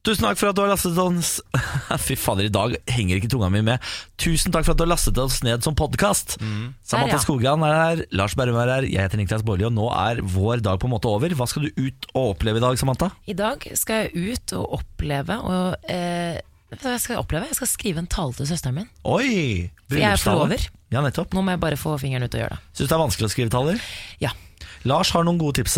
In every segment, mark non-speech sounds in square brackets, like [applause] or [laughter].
Tusen takk for at du har lastet oss [laughs] Fy fader, i dag henger ikke tunga mi med. Tusen takk for at du har lastet oss ned som podkast. Samantha ja. Skogran er her, Lars Berrum er her, jeg heter Niklas Baarli, og nå er vår dag på en måte over. Hva skal du ut og oppleve i dag, Samantha? I dag skal jeg ut og oppleve og, eh, hva skal jeg oppleve? Jeg skal skrive en tale til søsteren min. Oi! For jeg er forlover. Ja, nettopp. Nå må jeg bare få fingeren ut og gjøre det. Syns det er vanskelig å skrive taler? Ja. Lars har noen gode tips.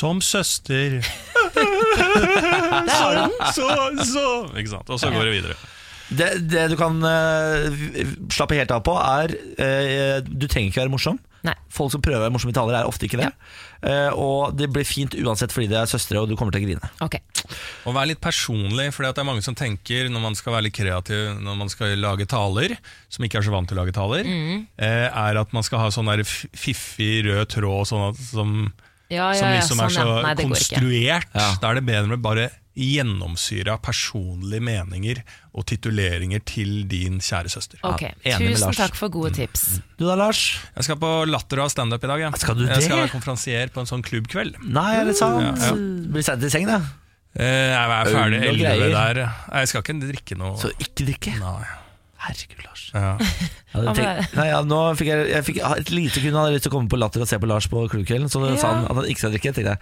Som søster. [laughs] [laughs] Du! Så, så Ikke sant. Og så går det videre. Det, det du kan uh, slappe helt av på, er uh, Du trenger ikke være morsom. Nei. Folk som prøver å være morsomme i taler, er ofte ikke det. Eh, og det blir fint uansett fordi det er søstre, og du kommer til å grine. Ok. Og vær litt personlig, for det er mange som tenker når man skal være litt kreativ når man skal lage taler, som ikke er så vant til å lage taler, Mm. uh, er at man skal ha sånn der fiffig rød tråd sånn at, som, Ja, ja, som ja, liksom er sånn, så ja. Nei, konstruert. Ja. Da er det bedre med bare gjennomsyra personlige meninger og tituleringer til din kjære søster. Ok, Ja, Tusen takk for gode tips. Du da, Lars? Jeg skal på Latter og standup i dag. Jeg. Skal du jeg skal være konferansier på en sånn klubbkveld. Nei, er det sant? Ja, ja. Blir sendt i seng, da. Eh, jeg er ferdig Øl og 11 greier. der. Jeg skal ikke drikke noe. Så ikke drikke. Nei. Herregud, Lars. Ja. [laughs] Ja, tenkt, nei, ja, nå fikk jeg, jeg fikk et lite kun hadde lyst til å komme på Latter og se på Lars på klubbkvelden. Så Ja. sa han at han ikke skal drikke. tenkte jeg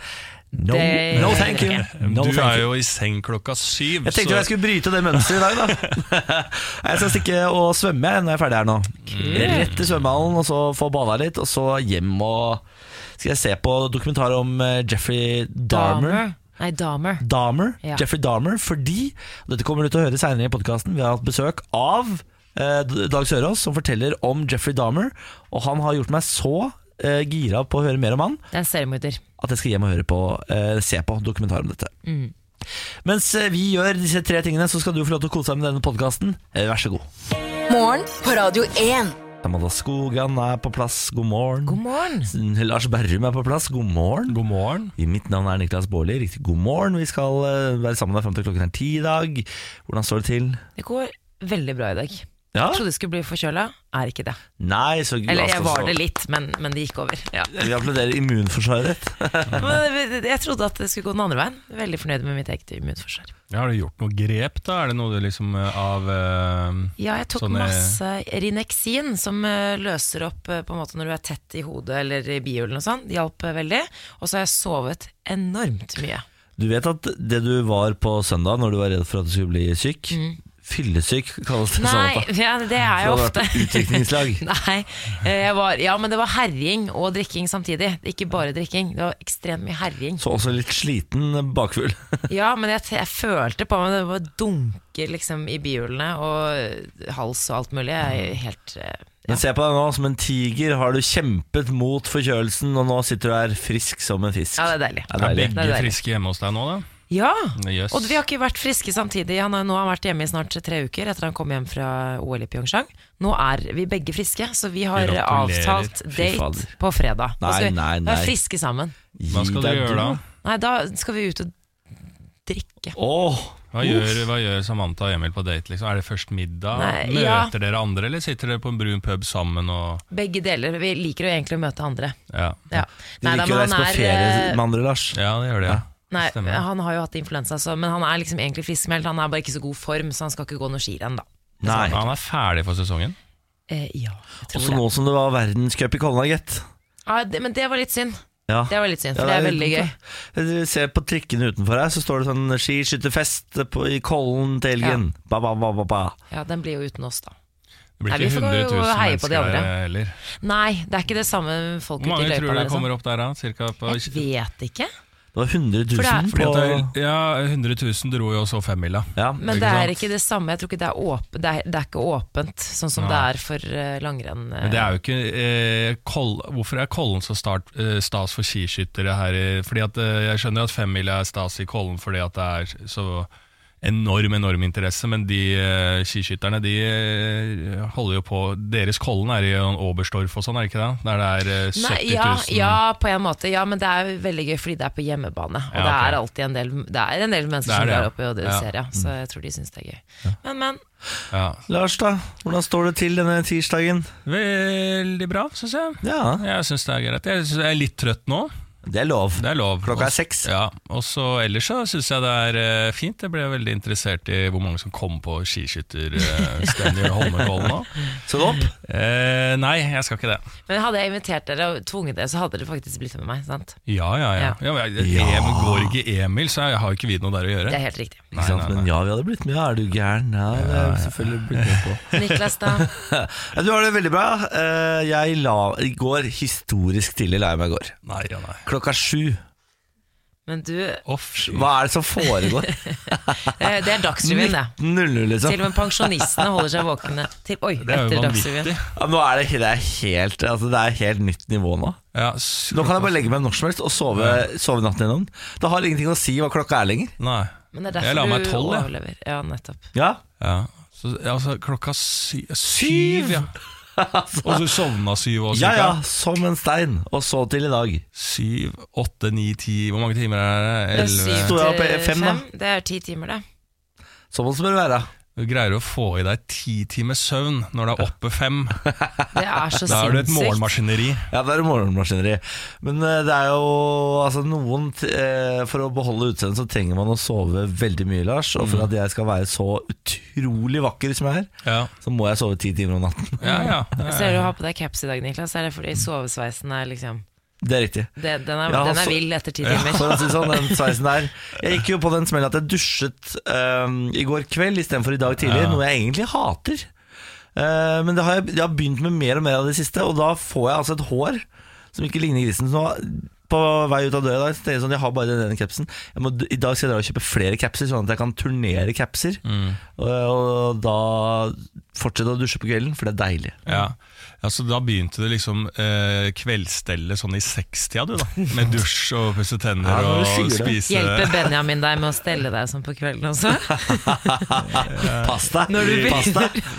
no, Det- no thank you. No, du thank er jo i seng klokka syv. Jeg tenkte så- jeg skulle bryte det mønsteret i dag, da. [laughs] jeg skal stikke og svømme når jeg er ferdig her nå. Rett til svømmehallen, og så få bada litt, og så hjem og Skal jeg se på dokumentar om eh, Jeffrey Dahmer. Dahmer. Nei, Dahmer. Dahmer, Ja. Jeffrey Dahmer, fordi Dette kommer du til å høre senere i podkasten. Vi har hatt besøk av eh, Dag Sørås, som forteller om Jeffrey Dahmer. Og han har gjort meg så eh, gira på å høre mer om han Det er en seriemorder. at jeg skal hjem og høre på, eh, se på dokumentar om dette. Mm. Mens eh, vi gjør disse tre tingene, så skal du få lov til å kose deg med denne podkasten. Eh, vær så god. Morgen på Radio 1. Amanda Skogan er på plass, god morgen. God morgen. Lars Berrum er på plass, god morgen. God morgen. I Mitt navn er Niklas Baarli. Riktig god morgen. Vi skal eh, være sammen der fram til klokken er ti i dag. Hvordan står det til? Det går veldig bra i dag. Ja? Trodde jeg skulle bli forkjøla, er ikke det. Nei, så Eller jeg var det litt, men, men det gikk over. Ja. Vi applauderer immunforsvaret [laughs] ditt. Jeg trodde at det skulle gå den andre veien. Veldig fornøyd med mitt eget immunforsvar. Ja, har du gjort noe grep, da? Er det noe du liksom eh, av uh, Ja, jeg tok Sånne- masse Rinexin, som uh, løser opp uh, på en måte når du er tett i hodet eller i bihulene og sånn. Det hjalp eh, veldig. Og så har jeg sovet enormt mye. Du vet at det du var på søndag når du var redd for at du skulle bli syk Fyllesyk kalles det sånn. Mm. Nei, da. ja, det er Du jeg ofte. vært utdrikningslag. [laughs] Nei, eh, jeg var, ja, men det var herjing og drikking samtidig. Ikke bare drikking. Det var ekstremt mye herjing. Så også litt sliten bakfull. [laughs] Ja, men jeg, jeg følte på meg det var dunker liksom i bihulene og hals og alt mulig. Jeg er helt eh, ja. Men se på deg nå, som en tiger har du kjempet mot forkjølelsen, og nå sitter du her frisk som en fisk. ja, det er deilig. Det Er deilig. Det er begge deilig. friske hjemme hos deg nå, da? Ja, yes. og vi har ikke vært friske samtidig. Han har, nå har han vært hjemme i snart tre uker etter han kom hjem fra OL i Pyeongchang. Nå er vi begge friske, så vi har Gratulerer. avtalt date på fredag. Nei, Nei, nei vi være friske sammen. Hva skal du gjøre da? Nei, da skal vi ut og drikke. Åh, Hva gjør, hva gjør Samantha og Emil på date? Liksom? Er det først middag? Nei, Møter ja. dere andre, eller sitter dere på en brun pub sammen? Og, Begge deler. Vi liker jo egentlig å møte andre. ja. Ja. de Nei, da, liker å men reise på er, ferie eh, med andre, Lars. ja, det gjør det. Ja. Nei, Stemmer. han har jo hatt influensa, så, men han er liksom egentlig friskmeldt. Han er bare ikke så god form, så han skal ikke gå noe skirenn, da. Nei. Han er ferdig for sesongen. Eh, ja, jeg tror Også det. nå som det var verdenscup i Kolna, gitt. Ja, det. Men det var litt synd. Ja. Det var litt synd, Ja, for det er veldig gøy. Jeg ser på trikkene utenfor her, så står det sånn skiskytterfest på, i Kollen til helgen. Ja. ba, ba, ba, ba. Ja, Den blir jo uten oss, da. Det blir Nei, vi ikke får 100 000 og heie på de mennesker andre. heller. Nei, det er ikke det samme folk Hvor ute i mange tror du Liksom. kommer opp der, da? Cirka på Jeg vet ikke. Det var 100 000 For det er- på at det, ja, 100 000 dro jo også femmila. ja. Men det er ikke det samme. Jeg tror ikke det er, åp det er, det er ikke åpent, sånn som Nei. det er for uh, langrenn. Uh. Men det er jo ikke eh, Hvorfor er Kollen så start, eh, stas for skiskyttere her? Fordi at eh, Jeg skjønner at femmila er stas i Kollen fordi at det er så enorm enorm interesse, men de uh, skiskytterne de uh, holder jo på Deres Kollen er i Oberstdorf og sånn, er det ikke det? Der det er uh, 70 000 Nei, ja, ja, på en måte. Ja, men det er veldig gøy fordi det er på hjemmebane. Og Ja, det er alltid en del Det er en del mennesker Det er som det, drar opp i det Ja. Så jeg tror de syns det er gøy. Men, men. ja. Lars, da? Hvordan står det til denne tirsdagen? Veldig bra, syns jeg. Ja, Jeg syns det er greit. Jeg jeg er litt trøtt nå. Det er lov. Det er lov. Klokka er seks. Ja, og så Ellers så syns jeg det er eh, fint. Jeg ble veldig interessert i hvor mange som kom på skiskytterstevnet i Holmenkollen nå. Så du opp. Eh, nei, jeg skal ikke det. Men hadde jeg invitert dere og tvunget dere, så hadde dere faktisk blitt med meg. sant? Ja, ja, ja. Ja. ja. men jeg- Ja. Em, går ikke Emil, så jeg har ikke vi noe der å gjøre. Det er helt riktig. Ikke sant? Men ja, vi hadde blitt med. Ja, er du gæren? Ja, det hadde vi selvfølgelig blitt med på. [laughs] Niklas, da? [laughs] Ja, Du har det veldig bra. Eh, Jeg la i går, historisk tidlig la jeg meg i går. Nei, ja, nei. Klokka sju. Men du, Off, Hva er det som foregår? [laughs] eh, det er Dagsrevyen, det. 19.00, liksom. Til og med pensjonistene holder seg våkne til Oi, [laughs] Det er etter. Dagsrevyen. Ja, nå er det, det, er helt, altså, det er helt nytt nivå nå. Ja, Nå kan jeg bare legge meg når som helst og sove, sove natten gjennom. Det har ingenting å si hva klokka er lenger. Nei. Men det er Jeg la meg tolv, jeg. Ja, nettopp. Ja, Ja. Så, altså, klokka sy syv, ja. Og så sovna syv også, ja, ja, som en stein. Og så til i dag. Syv, åtte, ni, ti Hvor mange timer er det? Elleve? Sto jeg opp fem, da? Det er ti timer, det. Sånn som det bør være. Du greier å få i deg ti timers søvn når du er oppe fem. [laughs] Det er så Da er du et morgenmaskineri. Ja, det er et morgenmaskineri. Men eh, det er jo altså noen eh, For å beholde utseendet så trenger man å sove veldig mye, Lars. Og for at jeg skal være så utrolig vakker som jeg er, Ja, så må jeg sove ti timer om natten. ja, ja. Jeg ser du har på deg caps i dag, Niklas. Er det fordi sovesveisen er liksom Det er riktig. det, Den er, Ja, den er så- vill etter ti timer. Ja, å si sånn, den sveisen der Jeg gikk jo på den smellen at jeg dusjet um, i går kveld istedenfor i dag tidlig, Ja. noe jeg egentlig hater. Uh, men det har jeg, jeg har begynt med mer og mer av det siste, og da får jeg altså et hår som ikke ligner grisen. Så på vei ut av døra i dag, jeg sånn, jeg har bare denne capsen. Jeg må, I dag skal jeg dra og kjøpe flere capser, sånn at jeg kan turnere capser. Og, og da fortsette å dusje på kvelden, for det er deilig. Ja. Ja, så Da begynte det liksom eh, kveldsstellet sånn i sekstida, du da. Med dusj og pusse tenner Ja, og spise Hjelper Benjamin deg med å stelle deg sånn på kvelden også? [laughs] Pass deg! Når du Pass!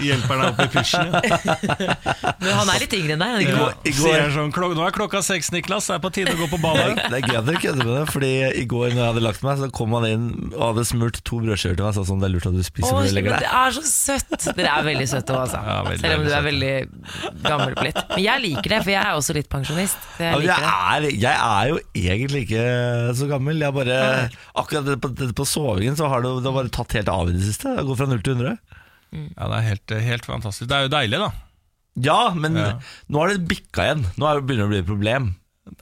Hjelper deg opp i pysjen. Ja. [laughs] Men han er litt yngre enn deg. er I går- sånn, klok nå er klokka seks, Niklas, det er på tide å gå på badet. Det er gøy at dere kødder med det, Fordi i går når jeg hadde lagt meg, så kom han inn og hadde smurt to brødskiver til meg. Sa sånn, det er lurt at du spiser Åh, før du legger deg. det er så søtt! Dere er veldig søte òg, altså. Ja, veldig, Selv om du er veldig gammel blitt. Men jeg liker det, for jeg er også litt pensjonist. Jeg liker jeg, er, jeg er jo egentlig ikke så gammel. Jeg bare, akkurat det på, det på sovingen så har det, det har bare tatt helt av i det siste. Det går fra 0 til 100. Ja, Det er helt, helt fantastisk. Det er jo deilig, da. Ja, men Ja. nå har det bikka igjen. Nå er det begynner det å bli et problem.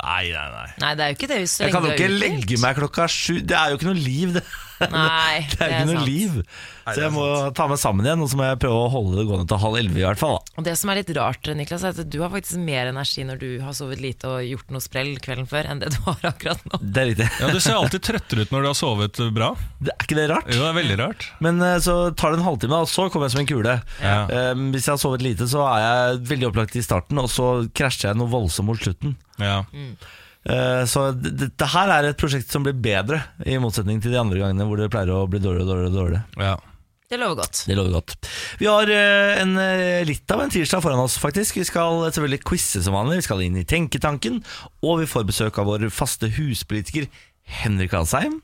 Nei, nei, nei. Nei, det er jo ikke det. Jeg kan jo ikke legge meg klokka sju. Det er jo ikke noe liv, det. Nei, [laughs] Det er jo ikke noe liv. Så jeg må ta meg sammen igjen, og så må jeg prøve å holde det gående til halv elleve i hvert fall. Da. Og Det som er litt rart, Niklas, er at du har faktisk mer energi når du har sovet lite og gjort noe sprell kvelden før, enn det du har akkurat nå. Det er riktig. Ja, Du ser alltid [laughs] trøttere ut når du har sovet bra. Det er ikke det rart? Jo, det er veldig rart. Men eh, så tar det en halvtime, og så kommer jeg som en kule. Ja. Eh, hvis jeg har sovet lite, så er jeg veldig opplagt i starten, og så krasjer jeg noe voldsomt mot slutten. Ja. Eh, så dette det, det her er et prosjekt som blir bedre, i motsetning til de andre gangene hvor det pleier å bli dårligere og dårligere. dårligere. ja. Det lover godt. Det lover godt. Vi har eh, en, eh, litt av en tirsdag foran oss, faktisk. Vi skal selvfølgelig quize som vanlig. Vi skal inn i Tenketanken, og vi får besøk av vår faste huspolitiker Henrik Asheim.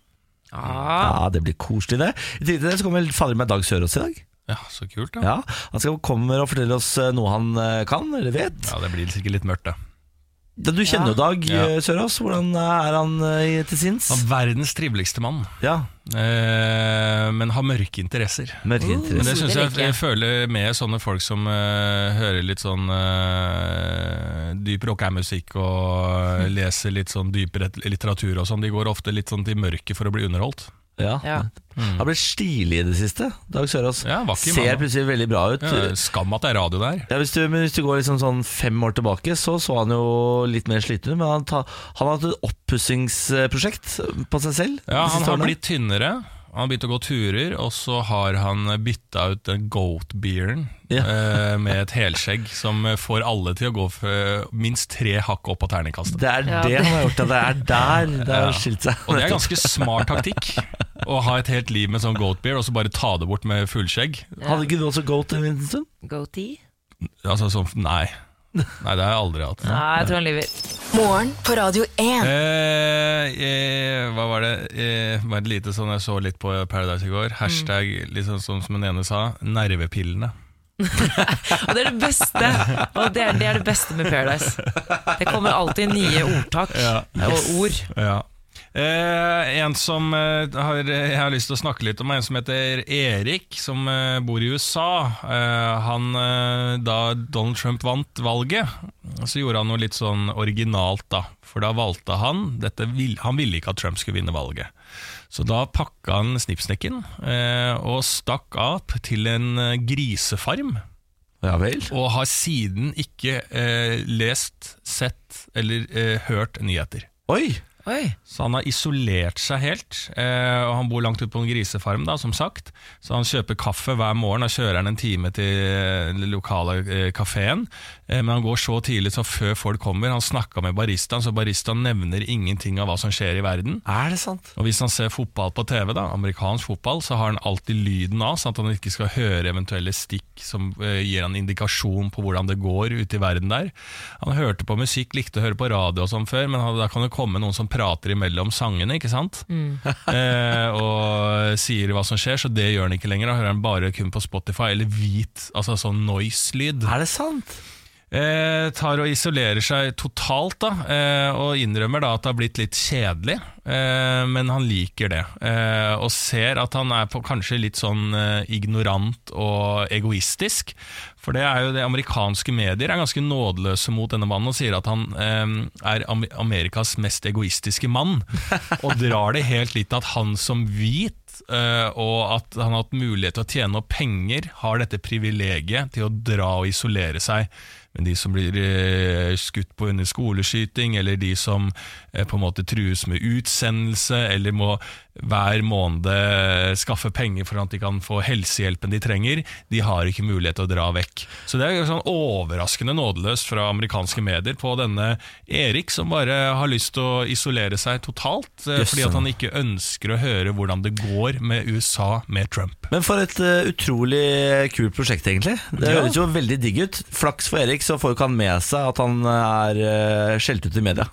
Ja. Ja, det blir koselig, det. I tillegg til det så kommer fader meg Dag Sørås i dag. ja, så kult, da. Ja, Han skal komme og fortelle oss eh, noe han eh, kan, eller vet. Ja, Det blir sikkert litt mørkt, da. Du kjenner jo Dag Ja. eh, Sørås. Hvordan er han eh, til sinns? Han er verdens triveligste mann, Ja, eh, men har mørke interesser. mørke Uh. Men det syns jeg, jeg. føler med sånne folk som eh, hører litt sånn uh, dyp rockemusikk og [laughs] leser litt sånn dyp litteratur og sånn, de går ofte litt sånn til mørket for å bli underholdt. Ja. Ja. Han ble stilig i det siste. Dag Sørås Ja, vakker ser plutselig veldig bra ut. Ja, skam at det er radio der. Ja, hvis, du, men hvis du går liksom sånn fem år tilbake, så så han jo litt mer sliten ut. Men han, ta, han har hatt et oppussingsprosjekt på seg selv. Ja, Han har årene. blitt tynnere. Han har begynt å gå turer, og så har han bytta ut den goat-beeren Ja. eh, med et helskjegg som får alle til å gå for minst tre hakk opp på terningkastet. Det er det han har gjort. Det er der det har Ja. skilt seg. Og det er ganske smart taktikk. Å ha et helt liv med sånn goat beer, og så bare ta det bort med fullskjegg. Hadde ikke du også goat en stund? Goatee? Altså sånn, nei. Nei, det har jeg aldri hatt. Nei, jeg tror han lyver. Morgen på Radio 1. Eh, eh, hva var det? Eh, var det lite sånn jeg så litt på Paradise i går. Hashtag litt sånn som, som den ene sa, nervepillene. [laughs] Og det er det beste Og det er det, er det beste med Paradise. Det kommer alltid nye ordtak og ord. Ja. Eh, en som eh, har, jeg har lyst til å snakke litt om, er en som heter Erik, som eh, bor i USA. Eh, han, eh, da Donald Trump vant valget, så gjorde han noe litt sånn originalt, da. For da valgte han dette, vil- Han ville ikke at Trump skulle vinne valget. Så da pakka han snippsnekken eh, og stakk av til en grisefarm. Ja vel. Og har siden ikke lest, sett eller hørt nyheter. Oi! Oi. Så han har isolert seg helt, eh, og han bor langt ute på en grisefarm, da, som sagt. Så han kjøper kaffe hver morgen og kjører han en time til eh, den lokale eh, kafeen. Eh, men han går så tidlig så før folk kommer. Han snakka med baristaen, så baristaen nevner ingenting av hva som skjer i verden. Er det sant? Og hvis han ser fotball på TV, da, amerikansk fotball, så har han alltid lyden av, sånn at han ikke skal høre eventuelle stikk som eh, gir han indikasjon på hvordan det går ute i verden der. Han hørte på musikk, likte å høre på radio og sånn før, men da kan det komme noen som prater imellom sangene, ikke sant? eh, og sier hva som skjer, så det gjør han ikke lenger. Da hører han bare kun på Spotify, eller hvit, altså sånn noise-lyd Er det sant? Eh, tar og isolerer seg totalt da, eh, og innrømmer da at det har blitt litt kjedelig, eh, men han liker det. Eh, og ser at han er på kanskje litt sånn eh, ignorant og egoistisk. For det er jo det amerikanske medier er ganske nådeløse mot denne mannen og sier at han eh, er Amerikas mest egoistiske mann. [laughs] og drar det helt litt at han som hvit eh, og at han har hatt mulighet til å tjene opp penger, har dette privilegiet til å dra og isolere seg. Men de som blir eh, skutt på under skoleskyting, eller de som eh, på en måte trues med utsendelse, eller må hver måned eh, skaffe penger for at de kan få helsehjelpen de trenger, de har ikke mulighet til å dra vekk. Så det er sånn overraskende nådeløst fra amerikanske medier på denne Erik, som bare har lyst til å isolere seg totalt, eh, Jøsse. fordi at han ikke ønsker å høre hvordan det går med USA med Trump. Men for et uh, utrolig kult prosjekt, egentlig. Det Ja. høres jo veldig digg ut. Flaks for Erik, så får ikke han med seg at han er uh, skjelt ut i media.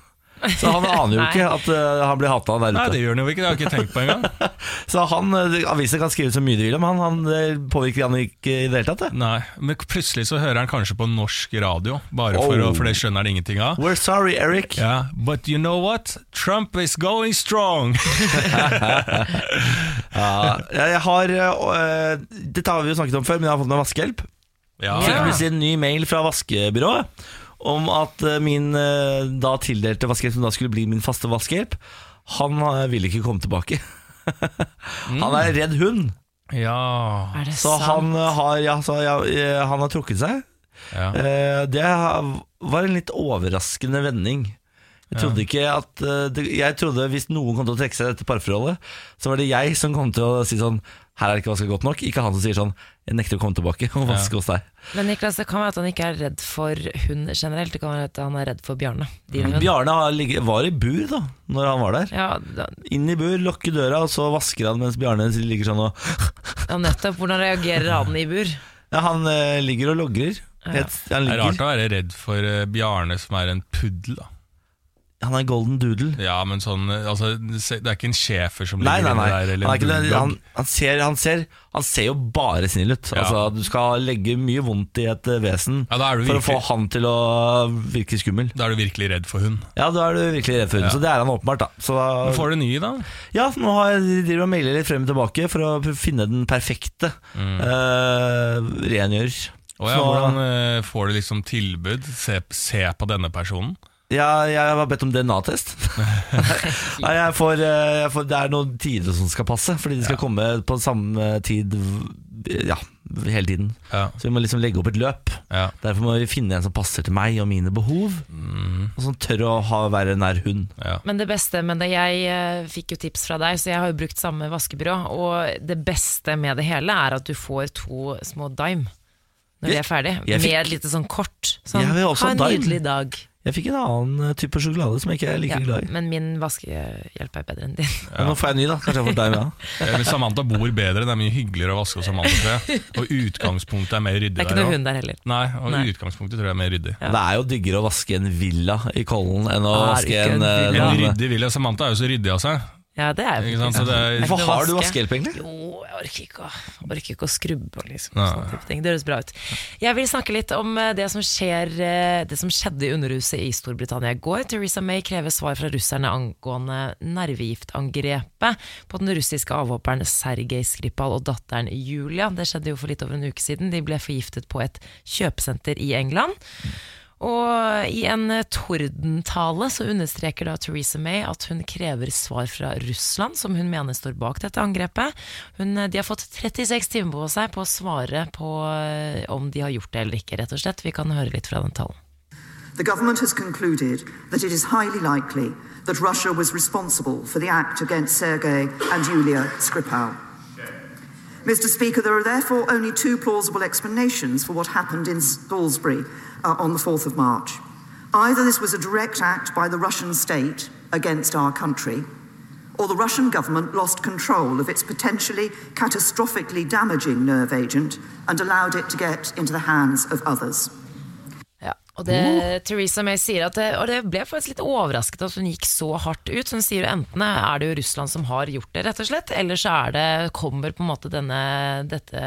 Så han aner jo ikke at uh, han blir hata der ute. Nei, det gjør han jo ikke, det har jeg ikke tenkt på engang. [laughs] Så han, avisen Aviser kan skrive så mye de vil om han, han det påvirker han ikke i det hele tatt. Det. Nei, men plutselig så hører han kanskje på norsk radio, bare for, Oh. å, for det skjønner han ingenting av. We're sorry, Eric. Yeah, but you know what? Trump is going strong! [laughs] Ja, jeg har uh, Dette har vi jo snakket om før, men jeg har fått meg vaskehjelp. Ja, Fikk plutselig en ny mail fra vaskebyrået om at eh, min eh, da tildelte vaskehjelp, som da skulle bli min faste vaskehjelp, han eh, ville ikke komme tilbake. [laughs] Han er redd hund, ja. Er det så sant? han har, ja, så, ja, han har trukket seg. ja. Eh, Det var en litt overraskende vending. Jeg trodde ikke at eh, Jeg trodde hvis noen kom til å trekke seg i dette parforholdet, så var det jeg som kom til å si sånn Her er det ikke vaska godt nok. Ikke han som sier sånn Jeg nekter å komme tilbake og vaske hos deg. Men Niklas, det kan være at han ikke er redd for hund generelt. Det kan være at han er redd for Bjarne. Bjarne var i bur da Når han var der. Ja, da, Inn i bur, lukke døra, og så vasker han mens Bjarne ligger sånn og [laughs] ja, nettopp. Hvordan reagerer han i bur? Ja, han eh, ligger og logrer. Ja. han, Det er rart å være redd for eh, Bjarne, som er en puddel. da han er golden doodle. Ja, men sånn altså, Det er ikke en schæfer som Nei, ligger nei, nei. der, Han, eller er ikke han, han, ser, han, ser, han ser jo bare snill ut. Ja. Altså, du skal legge mye vondt i et eh, vesen Ja, da for å få han til å virke skummel. Da er du virkelig redd for hund. Ja, da er du virkelig redd for hund. Ja. Så det er han åpenbart. da så, Men Får du ny, da? Ja, nå har jeg driver og mailer litt frem og tilbake for å finne den perfekte eh, rengjører. Oh, ja, Så- hvordan eh, får du liksom tilbud? Se, se på denne personen. Ja, jeg har bedt om DNA-test. [laughs] Nei, jeg får, eh, det er noen tider som skal passe, fordi de skal komme på samme tid ja, hele tiden. Ja, Så vi må liksom legge opp et løp. ja. Derfor må vi finne en som passer til meg og mine behov, Mm, og som tør å ha, være nær hund. ja. Men det beste med det, jeg eh, fikk jo tips fra deg, så jeg har jo brukt samme vaskebyrå. Og det beste med det hele er at du får to små dime når de er ferdig. jeg fikk- Med et lite sånn kort. Sånn, ha en nydelig dag. Jeg fikk en annen eh, type sjokolade som jeg ikke er like Ja, glad i. men min vaskehjelp er bedre enn din. [laughs] Ja. Nå får jeg en ny, da. Kanskje jeg får deg med. [laughs] Ja. Samantha bor bedre, det er mye hyggeligere å vaske hos Samantha. tror jeg. Og utgangspunktet er mer ryddig Det er ikke noe hund der heller. Nei, og Nei. utgangspunktet tror jeg er mer ryddig. Ja. Det er jo diggere å vaske en villa i Kollen enn å vaske en, en eh, villa? En ryddig villa. Samantha er jo så ryddig av seg. Ja, det er jo Ikke sant? Så det er- Hvorfor har du vaske. vaskehjelp, egentlig? Jo, jeg orker ikke å, orker ikke å skrubbe og liksom, sånne type ting. Det høres bra ut. Jeg vil snakke litt om eh, det som, skjer, eh, det som skjedde i Underhuset i Storbritannia i går. Theresa May krever svar fra russerne angående nervegiftangrepet på den russiske avhopperen Sergej Skripal og datteren Julia. Det skjedde jo for litt over en uke siden. De ble forgiftet på et kjøpesenter i England. Og i en tordentale så understreker da Theresa May at hun krever svar fra Russland, som hun mener står bak dette angrepet. Hun, de har fått 36 timer på seg på å svare på eh, om de har gjort det eller ikke, rett og slett. Vi kan høre litt fra den talen. The government has concluded that it is highly likely that Russia was responsible for the act against Sergei and Yulia Skripal. Mr. Speaker, there are therefore only two plausible explanations for what happened in Salisbury uh, on the 4th of March. Either this was a direct act by the Russian state against our country, or the Russian government lost control of its potentially catastrophically damaging nerve agent and allowed it to get into the hands of others. Og det, Theresa May sier at det, Og det ble faktisk litt overrasket at hun gikk så hardt ut. Så hun sier enten er det jo Russland som har gjort det, rett og slett, eller så er det, kommer på en måte denne dette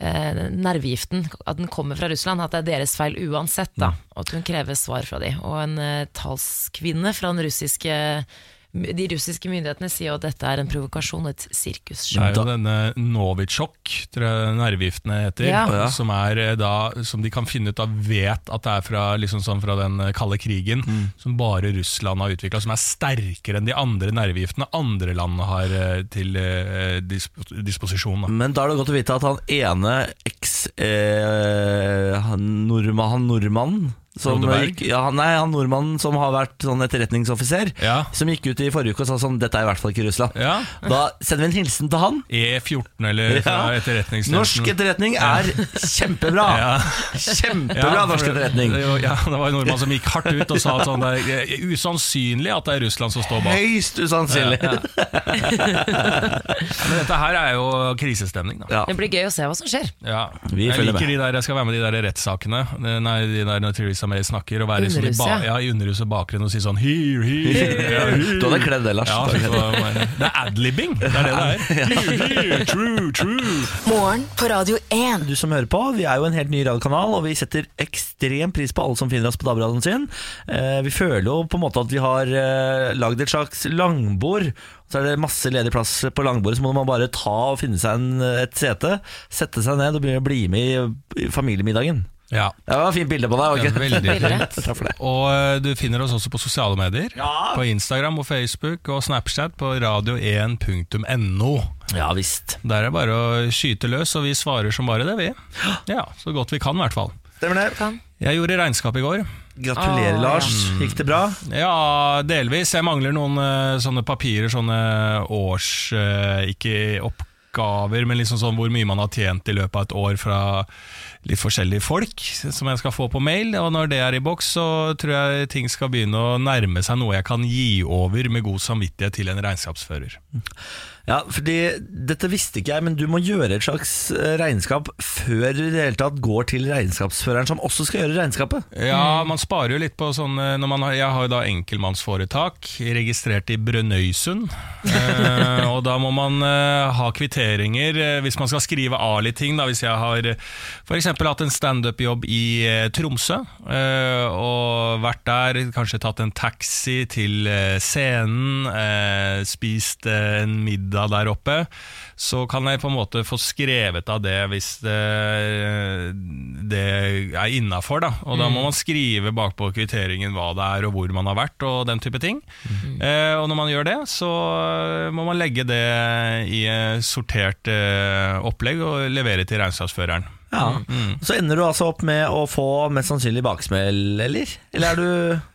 nervegiften, at den kommer fra Russland. At det er deres feil uansett. da Og at hun krever svar fra de. Og en eh, talskvinne fra den russiske de russiske myndighetene sier jo at dette er en provokasjon et sirkusshow. Det er jo denne Novitsjok, tror jeg nervegiftene heter, Ja. Som, er eh, da, som de kan finne ut av vet at det er fra, liksom sånn fra den eh, kalde krigen, som bare Russland har utvikla, som er sterkere enn de andre nervegiftene andre land har eh, til disp disposisjon. Da. Men da er det godt å vite at han ene eks eh, han nordmann, han nordmannen som gikk, ja, han- nei, han nordmannen som har vært sånn etterretningsoffiser, Ja. som gikk ut i forrige uke og sa sånn Dette er i hvert fall ikke Russland. Ja. Da sender vi en hilsen til han. E14 eller fra Ja. etterretningstjenesten. Norsk etterretning er kjempebra! Ja. Kjempebra norsk etterretning. det Ja, det var en nordmann som gikk hardt ut og sa at sånn, det er usannsynlig at det er Russland som står bak. Høyst usannsynlig. Ja, Men dette her er jo krisestemning, da. Ja. Det blir gøy å se hva som skjer. Ja. Vi jeg liker med. de der, jeg skal være med de der rettssakene. Nei, de der når Theresa May snakker og være liksom i, Underhuset, ba ja. i underhuset bakgrunnen og si sånn here, here, here. Du hadde kledd det, Lars. Ja, så, [laughs] det er adlibbing, det er det det er. [laughs] Here, here, true, true. Morgen på Radio 1. Du som hører på, vi er jo en helt ny radiokanal, og vi setter ekstrem pris på alle som finner oss på DAB-radioen sin. Eh, vi føler jo på en måte at vi har eh, lagd et slags langbord. Så er det masse ledig plass på langbordet, så må man bare ta og finne seg en, et sete, sette seg ned og bli med i, i familiemiddagen. Ja. Det var et fint bilde på deg. Okay? Veldig fint. Og eh, du finner oss også på sosiale medier. Ja. På Instagram og Facebook og Snapchat på radio1.no. Ja visst. Der er det bare å skyte løs, og vi svarer som bare det, vi. Ja, Så godt vi kan, i hvert fall. Stemmer det. Kan. Jeg gjorde regnskap i går. Gratulerer, ah, Lars. Gikk det bra? Ja, delvis. Jeg mangler noen eh, sånne papirer, sånne års... eh, ikke oppgaver, men liksom sånn hvor mye man har tjent i løpet av et år fra litt forskjellige folk, som jeg skal få på mail. Og når det er i boks, så tror jeg ting skal begynne å nærme seg noe jeg kan gi over med god samvittighet til en regnskapsfører. Ja, fordi dette visste ikke jeg, men du må gjøre et slags eh, regnskap før du i det hele tatt går til regnskapsføreren, som også skal gjøre regnskapet. Ja, man sparer jo litt på sånn eh, når man har, Jeg har jo da enkeltmannsforetak registrert i Brønnøysund. Eh, [laughs] og da må man eh, ha kvitteringer eh, hvis man skal skrive av litt ting. Da, hvis jeg har f.eks. hatt en standup-jobb i eh, Tromsø eh, og vært der, kanskje tatt en taxi til eh, scenen, eh, spist eh, en middag der oppe, så kan jeg på en måte få skrevet av det hvis det, det er innafor. Da. Og da må man skrive bakpå kvitteringen hva det er og hvor man har vært og den type ting. Eh, og når man gjør det, så må man legge det i eh, sortert eh, opplegg og levere til regnskapsføreren. Ja. Så ender du altså opp med å få mest sannsynlig baksmell, eller? Eller er du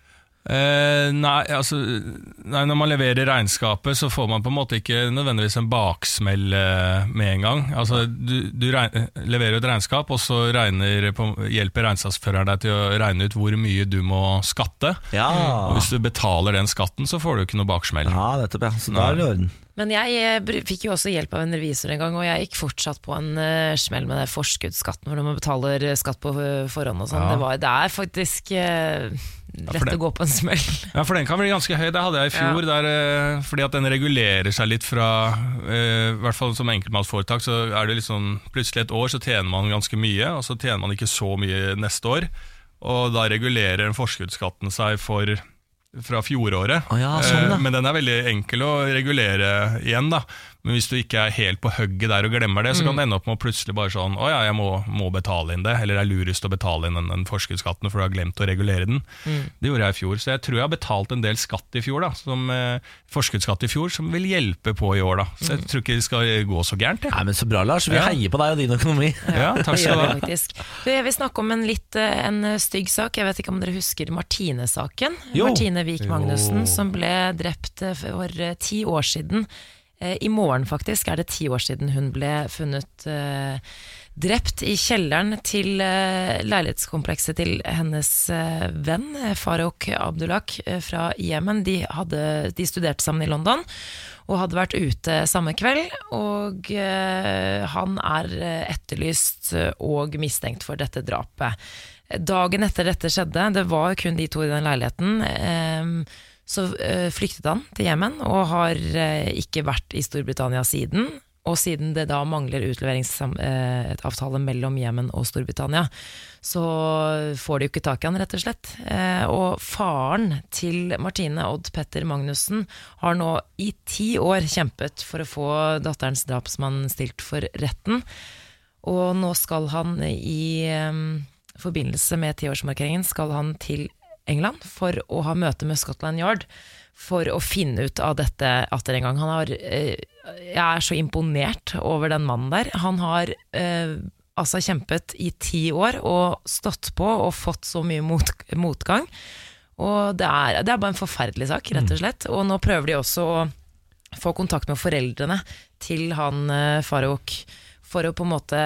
Eh, nei, altså nei, Når man leverer regnskapet, så får man på en måte ikke nødvendigvis en baksmell eh, med en gang. Altså, du du regn, leverer et regnskap, og så regner, på, hjelper regnskapsføreren deg til å regne ut hvor mye du må skatte. Ja. Og hvis du betaler den skatten, så får du ikke noe baksmell. Ja, nettopp, ja. Så da er det i orden. Men jeg fikk jo også hjelp av en revisor en gang, og jeg gikk fortsatt på en uh, smell med det forskuddsskatten, hvor man betaler skatt på eh, forhånd og sånn. Ja. Det, var- det er faktisk uh, lett ja, å gå på en smell. [laughs] Ja, for den kan bli ganske høy. Det hadde jeg i fjor. Der, eh, fordi at den regulerer seg litt fra I hvert fall som enkeltmannsforetak, så er det liksom plutselig et år så tjener man ganske mye, og så tjener man ikke så mye neste år. Og da regulerer den forskuddsskatten seg for fra fjoråret. Å ja, sånn, Eh. Men den er veldig enkel å regulere igjen, da. Men hvis du ikke er helt på hugget der og glemmer det, så kan det ende opp med å plutselig bare sånn Å ja, jeg må, må betale inn det, eller det er lurest å betale inn den, den forskuddsskatten, for du har glemt å regulere den. Det gjorde jeg i fjor, så jeg tror jeg har betalt en del skatt i fjor, da, som, eh, forskuddsskatt i fjor, som vil hjelpe på i år, da. Så jeg tror ikke det skal gå så gærent, jeg. Nei, men Så bra, Lars. Vi Ja. heier på deg og din økonomi. [laughs] Ja, takk skal du ha. Jeg vil snakke om en litt eh, en eh, stygg sak. Jeg vet ikke om dere husker Martine-saken. Martine Wiik Magnussen Jo. som ble drept eh, for ti år siden. Eh, I morgen faktisk er det ti år siden hun ble funnet eh, drept i kjelleren til eh, leilighetskomplekset til hennes eh, venn Farouk Abdullak eh, fra Jemen. De, hadde- de studerte sammen i London og hadde vært ute samme kveld. Og han er etterlyst og mistenkt for dette drapet. Dagen etter dette skjedde, det var kun de to i den leiligheten, så eh, flyktet han til Jemen og har eh, ikke vært i Storbritannia siden. Og siden det da mangler utleveringsavtale mellom Jemen og Storbritannia, så får de jo ikke tak i han, rett og slett. Eh, og faren til Martine, Odd Petter Magnussen, har nå i ti år kjempet for å få datterens drapsmann stilt for retten. Og nå skal han i eh, forbindelse med tiårsmarkeringen skal han til England for å ha møte med Scotland Yard for å finne ut av dette atter en gang. Han har, eh, jeg er så imponert over den mannen der. Han har eh, altså kjempet i ti år og stått på og fått så mye mot, motgang. Og det er, det er bare en forferdelig sak, rett og slett. Og nå prøver de også å få kontakt med foreldrene til han eh, Farouk. For å på en måte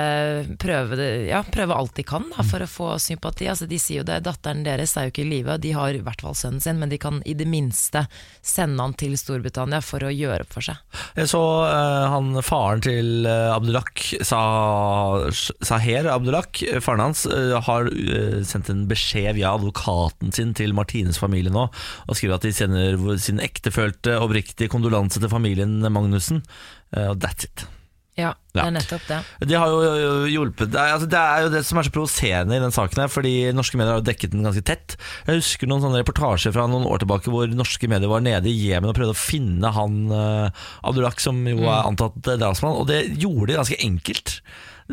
prøve, det, ja, prøve alt de kan da, for å få sympati. Altså, de sier jo det, datteren deres er jo ikke i live, de har i hvert fall sønnen sin, men de kan i det minste sende han til Storbritannia for å gjøre opp for seg. Jeg så uh, han faren til uh, Abdulak, Sa- Saher Abdulak, faren hans, uh, har sendt en beskjed via advokaten sin til Martines familie nå, og skriver at de sender sin ektefølte oppriktige kondolanse til familien Magnussen. Og that's it. Ja, det er nettopp det. De har jo jo hjulpet det er, altså, det er jo det som er så provoserende i den saken her, fordi norske medier har jo dekket den ganske tett. Jeg husker noen sånne reportasjer fra noen år tilbake hvor norske medier var nede i Jemen og prøvde å finne han uh, Abdulak, som jo er antatt eh, drapsmann, og det gjorde de ganske enkelt.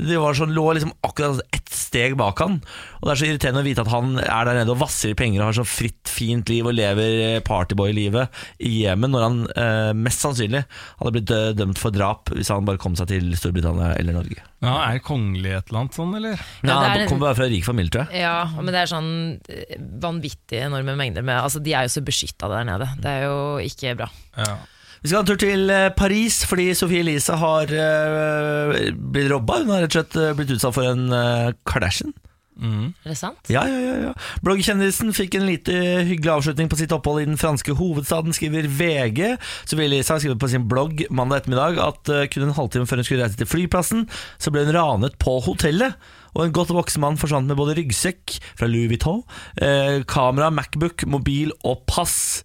Det var sånn, lå liksom akkurat ett steg bak han. Og Det er så irriterende å vite at han er der nede og vasser i penger og har så fritt, fint liv og lever eh, partyboy-livet i Jemen, når han eh, mest sannsynlig hadde blitt eh, dømt for drap hvis han bare kom seg til Storbritannia eller Norge. Ja, er kongelig et eller annet sånn, eller? Ja, det er Han kommer bare fra en rik familie, tror jeg. Ja, men det er sånn eh, vanvittig enorme mengder med Altså, de er jo så beskytta der nede. Det er jo ikke bra. Ja. Vi skal ha en tur til eh, Paris, fordi Sophie Elise har uh, blitt robba. Hun har rett og slett eh, blitt utsatt for en uh, Kardashian. Mm. Er det sant? Ja, ja, ja, ja. Bloggkjendisen fikk en lite hyggelig avslutning på sitt opphold i den franske hovedstaden, skriver VG. Sophie Elise har skrevet på sin blogg mandag ettermiddag at uh, kun en halvtime før hun skulle reise til flyplassen, så ble hun ranet på hotellet. Og en godt voksen mann forsvant med både ryggsekk fra Louis Vuitton, eh, kamera, Macbook, mobil og pass.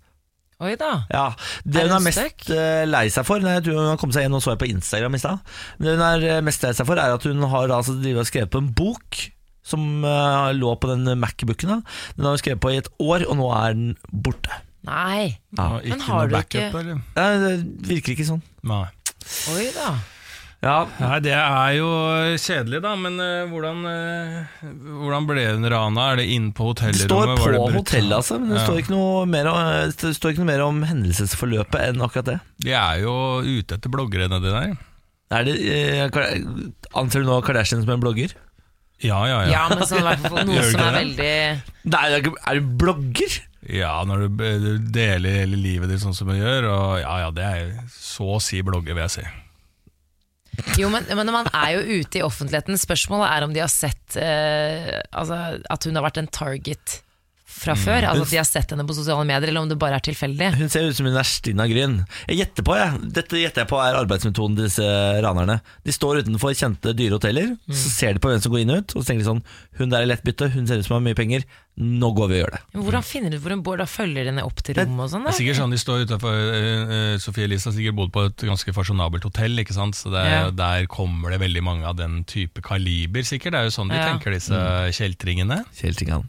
Oi da. Ja, Det Er hun er mest eh, lei seg for Nei, jeg tror hun har kommet seg igjen og så jeg på Instagram i stad. Det hun er eh, mest lei seg for, er at hun har altså, og skrevet på en bok som uh, lå på den Macbooken. da. Den har hun skrevet på i et år, og nå er den borte. Nei. Ja. Men har du backup, ikke- eller? Nei, det virker ikke sånn. Nei. Oi da. Ja, Nei, det er jo kjedelig, da. Men uh, hvordan, uh, hvordan ble hun rana? Er det inn på hotellrommet? Det står Var på det hotellet, altså, men det, Ja. står ikke noe mer om, det står ikke noe mer om hendelsesforløpet enn akkurat det. De er jo ute etter bloggere nedi der. Er det uh, anser du nå Kardashian som en blogger? Ja, ja, ja. Ja, men sånn, [laughs] er det fall noe som er veldig Nei, er du blogger? Ja, når du, eh, du deler hele livet ditt sånn som du gjør, og ja, ja, det er så å si blogger, vil jeg si. Jo, men, men man er jo ute i offentligheten. Spørsmålet er om de har sett eh, altså, at hun har vært en target fra før? Altså at de har sett henne på sosiale medier, eller om det bare er tilfeldig? Hun ser ut som hun er Stina Gryn. Jeg gjetter på, jeg. Dette gjetter jeg på er arbeidsmetoden til disse ranerne. De står utenfor kjente dyre hoteller, så ser de på hvem som går inn og ut, og så tenker de sånn Hun der er lett bytte, hun ser ut som hun har mye penger. Nå går vi og gjør det. Men Hvordan finner du hvor hun bor? Da følger henne opp til rommet og sånn? Det er sikkert sånn de står utenfor uh, Sofie Elise har sikkert bodd på et ganske fasjonabelt hotell, ikke sant? så det Ja. der kommer det veldig mange av den type kaliber, sikkert. Det er jo sånn de Ja. tenker, disse kjeltringene. Kjeltringene.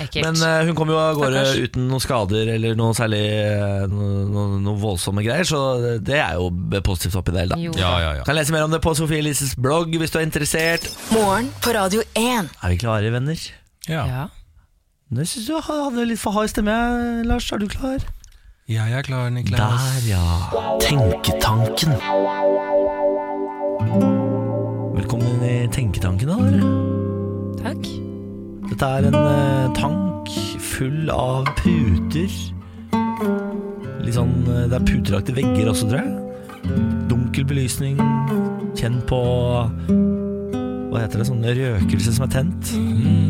Ekkelt. Men uh, hun kom jo av gårde uten noen skader eller noe særlig noen noe, noe, noe voldsomme greier, så det er jo positivt oppi det hele. da. Jo Ja, ja, ja. Kan lese mer om det på Sofie Elises blogg hvis du er interessert. Morgen på Radio 1. Er vi klare, venner? ja. Ja. Jeg syns du hadde litt for hard stemme, Lars. Er du klar? Ja, Jeg er klar, Niklas. Der, ja. Tenketanken. Velkommen i Tenketanken, da. dere. Takk. Dette er en eh, tank full av puter. Litt sånn eh, Det er puteraktige vegger også, tror jeg. Dunkel belysning. Kjenn på Hva heter det? Sånn røkelse som er tent. Mm.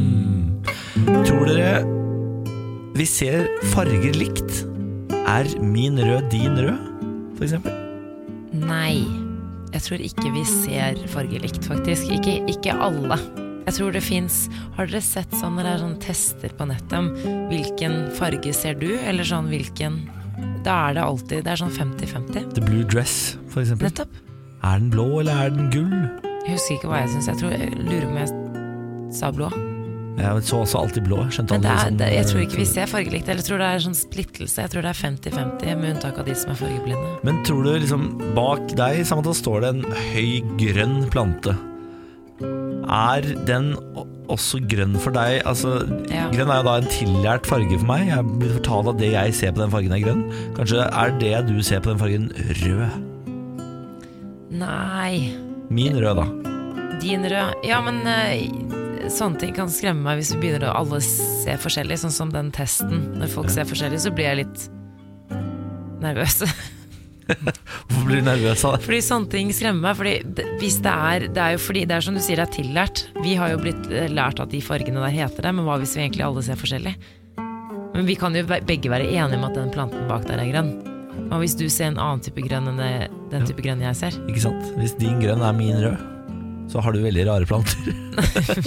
Tror dere vi ser farger likt? Er min rød din rød, for eksempel? Nei. Jeg tror ikke vi ser farger likt, faktisk. Ikke, ikke alle. Jeg tror det fins Har dere sett sånn når det er sånn tester på nettet om hvilken farge ser du, eller sånn hvilken Da er det alltid Det er sånn 50-50. The Blue Dress, for eksempel. Nettopp. Er den blå, eller er den gull? Jeg husker ikke hva jeg syns. Jeg tror jeg lurer på om jeg sa blå. Jeg så også alltid blå. Skjønte Men det er, sånn, det, jeg tror eh, ikke vi ser fargelikt. Eller jeg tror det er sånn splittelse. Jeg tror det er 50-50, med unntak av de som er fargeblinde. Men tror du liksom bak deg Samantha, står det en høy grønn plante? Er den også grønn for deg? Altså, Ja. Grønn er jo da en tillært farge for meg. Jeg blir fortalt at det jeg ser på den fargen er grønn. Kanskje er det du ser på den fargen rød? Nei. Min rød, da. Din rød Ja, men eh, sånne ting kan skremme meg hvis vi begynner å alle se forskjellig, sånn som den testen. Når folk ser forskjellig, så blir jeg litt nervøs. [laughs] Hvorfor blir du nervøs av det? Fordi sånne ting skremmer meg. Fordi hvis det er Det er jo fordi Det er som du sier, det er tillært. Vi har jo blitt eh, lært at de fargene der heter det, men hva hvis vi egentlig alle ser forskjellig? Men vi kan jo begge være enige om at den planten bak der er grønn. Hva hvis du ser en annen type grønn enn den type grønn jeg ser? Ikke sant? Hvis din grønn er min rød, så har du veldig rare planter.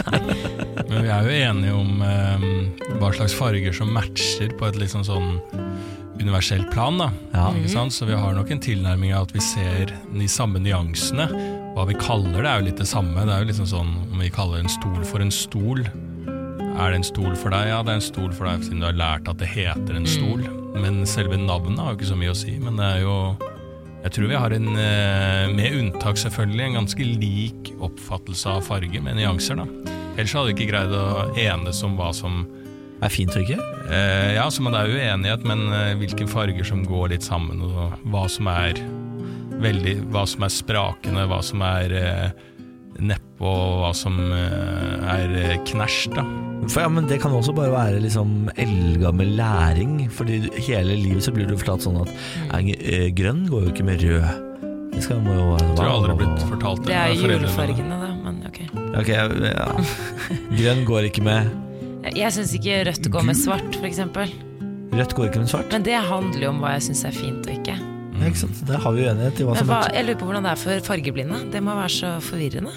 [laughs] Men vi er jo enige om eh, hva slags farger som matcher på et liksom sånn, universelt plan. da Ja. Ikke sant? Så vi har nok en tilnærming av at vi ser de samme nyansene. Hva vi kaller det, er jo litt det samme. Det er jo liksom sånn Om vi kaller en stol for en stol, er det en stol for deg? Ja, det er en stol for deg siden du har lært at det heter en stol. Men selve navnet har jo ikke så mye å si. Men det er jo Jeg tror vi har en, eh, med unntak selvfølgelig, en ganske lik oppfattelse av farge, med nyanser. da Ellers hadde vi ikke greid å enes om hva som Er fint og ikke? Eh, ja, så man er uenighet, men eh, hvilke farger som går litt sammen, og hva som er veldig Hva som er sprakende, hva som er eh, neppe, og hva som eh, er eh, knæsj, da. For ja, men Det kan også bare være liksom eldgammel læring. Fordi hele livet så blir du fortalt sånn at eh, eh, grønn går jo ikke med rød. Det skal, må jo Jeg tror jeg aldri blitt fortalt Det er julefargene, da. Men ok. Ok, ja. [laughs] Grønn går ikke med Jeg syns ikke rødt går med svart, f.eks. Rødt går ikke med svart. Men det handler jo om hva jeg syns er fint og ikke. Ja, ikke sant? Der har vi uenighet i hva Men som hva, er jeg lurer på hvordan det er for fargeblinde. Det må være så forvirrende.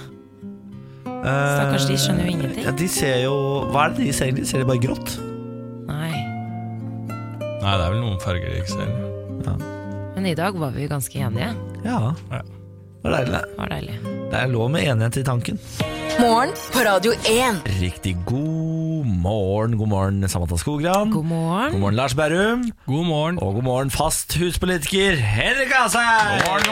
Stakkars, de skjønner jo ingenting. Ja, de ser jo Hva er det de ser egentlig? Ser de bare grått? Nei. Nei, det er vel noen farger de ikke ser. Men i dag var vi jo ganske enige. Ja. Ja. Det var deilig. Det var deilig. Det er lov med enighet i tanken. Morgen på Radio 1. Riktig god morgen. God morgen, Samantha Skogran. God morgen. God morgen, Lars Berrum. God morgen. Og god morgen, fast huspolitiker Henrik Asheim. God morgen,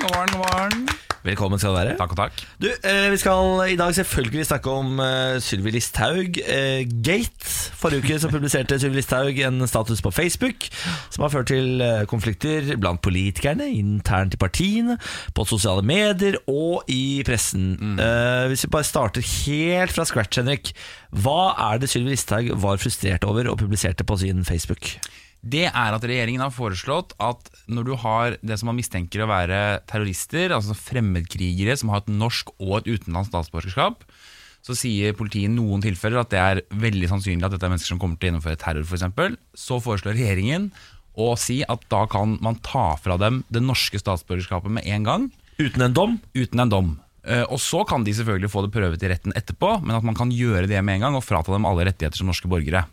god morgen, god morgen. Velkommen skal du være. Takk og takk. Du, eh, Vi skal i dag selvfølgelig snakke om eh, Sylvi Listhaug eh, Gate. Forrige uke så publiserte Sylvi Listhaug en status på Facebook som har ført til konflikter blant politikerne, internt i partiene, på sosiale medier og i pressen. Eh, hvis vi bare starter helt fra scratch, Henrik. Hva er det Sylvi Listhaug var frustrert over og publiserte på sin Facebook? Det er at regjeringen har foreslått at når du har det som man mistenker å være terrorister, altså fremmedkrigere som har et norsk og et utenlandsk statsborgerskap, så sier politiet i noen tilfeller at det er veldig sannsynlig at dette er mennesker som kommer til å gjennomføre terror f.eks. Så foreslår regjeringen å si at da kan man ta fra dem det norske statsborgerskapet med en gang, Uten en dom? uten en dom. Eh, Og så kan de selvfølgelig få det prøvet i retten etterpå, men at man kan gjøre det med en gang og frata dem alle rettigheter som norske borgere.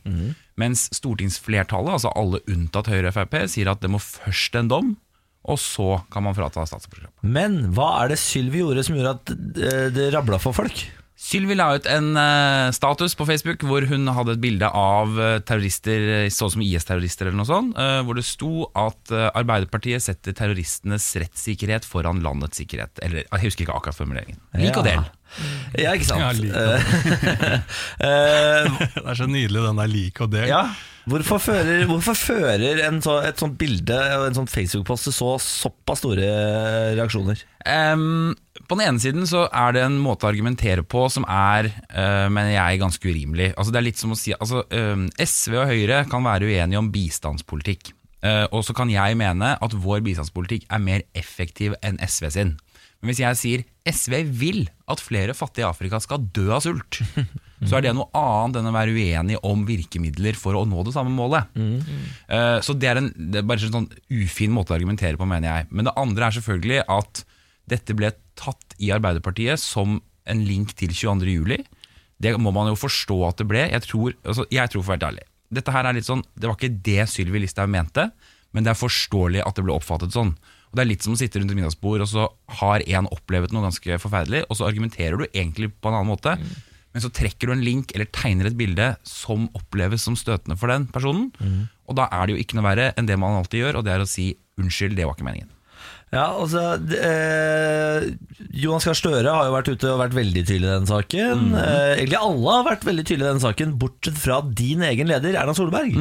Mens stortingsflertallet, altså alle unntatt Høyre og Frp, sier at det må først en dom, og så kan man frata statsborgerskapet. Men hva er det Sylvi gjorde som gjorde at eh, det rabla for folk? Sylvi la ut en uh, status på Facebook hvor hun hadde et bilde av eh, terrorister, sånn som IS-terrorister eller noe sånt, uh, hvor det sto at uh, Arbeiderpartiet setter terroristenes rettssikkerhet foran landets sikkerhet. Eller jeg husker ikke akkurat formuleringen. Lik og del. Ja, ikke sant? Ja, lik og Eh, [laughs] eh, Det er så nydelig den der lik og del. Ja, hvorfor fører, hvorfor fører en så, et sånt bilde og en sånn Facebook-post til så såpass store reaksjoner? Ehm, på den ene siden så er det en måte å argumentere på som er, eh, mener jeg, ganske urimelig. Altså det er litt som å si altså, ehm, SV og Høyre kan være uenige om bistandspolitikk. Uh, og så kan jeg mene at vår bistandspolitikk er mer effektiv enn SV sin. Men hvis jeg sier SV vil at flere fattige i Afrika skal dø av sult, så er det noe annet enn å være uenig om virkemidler for å nå det samme målet. Eh, Så det er, en, det er bare en sånn ufin måte å argumentere på, mener jeg. Men det andre er selvfølgelig at dette ble tatt i Arbeiderpartiet som en link til 22. juli. Det må man jo forstå at det ble. Jeg tror, altså, jeg tror for å være ærlig. Dette her er litt sånn, Det var ikke det Sylvi Listhaug mente, men det er forståelig at det ble oppfattet sånn. Og Det er litt som å sitte rundt et middagsbord, og så har en opplevd noe ganske forferdelig, og så argumenterer du egentlig på en annen måte. Men så trekker du en link eller tegner et bilde som oppleves som støtende for den personen. Og da er det jo ikke noe verre enn det man alltid gjør, og det er å si unnskyld, det var ikke meningen. Ja, altså eh, Jonas Gahr Støre har jo vært ute og vært veldig tydelig i den saken. eh, egentlig alle har vært veldig tydelige i den saken, bortsett fra din egen leder, Erna Solberg.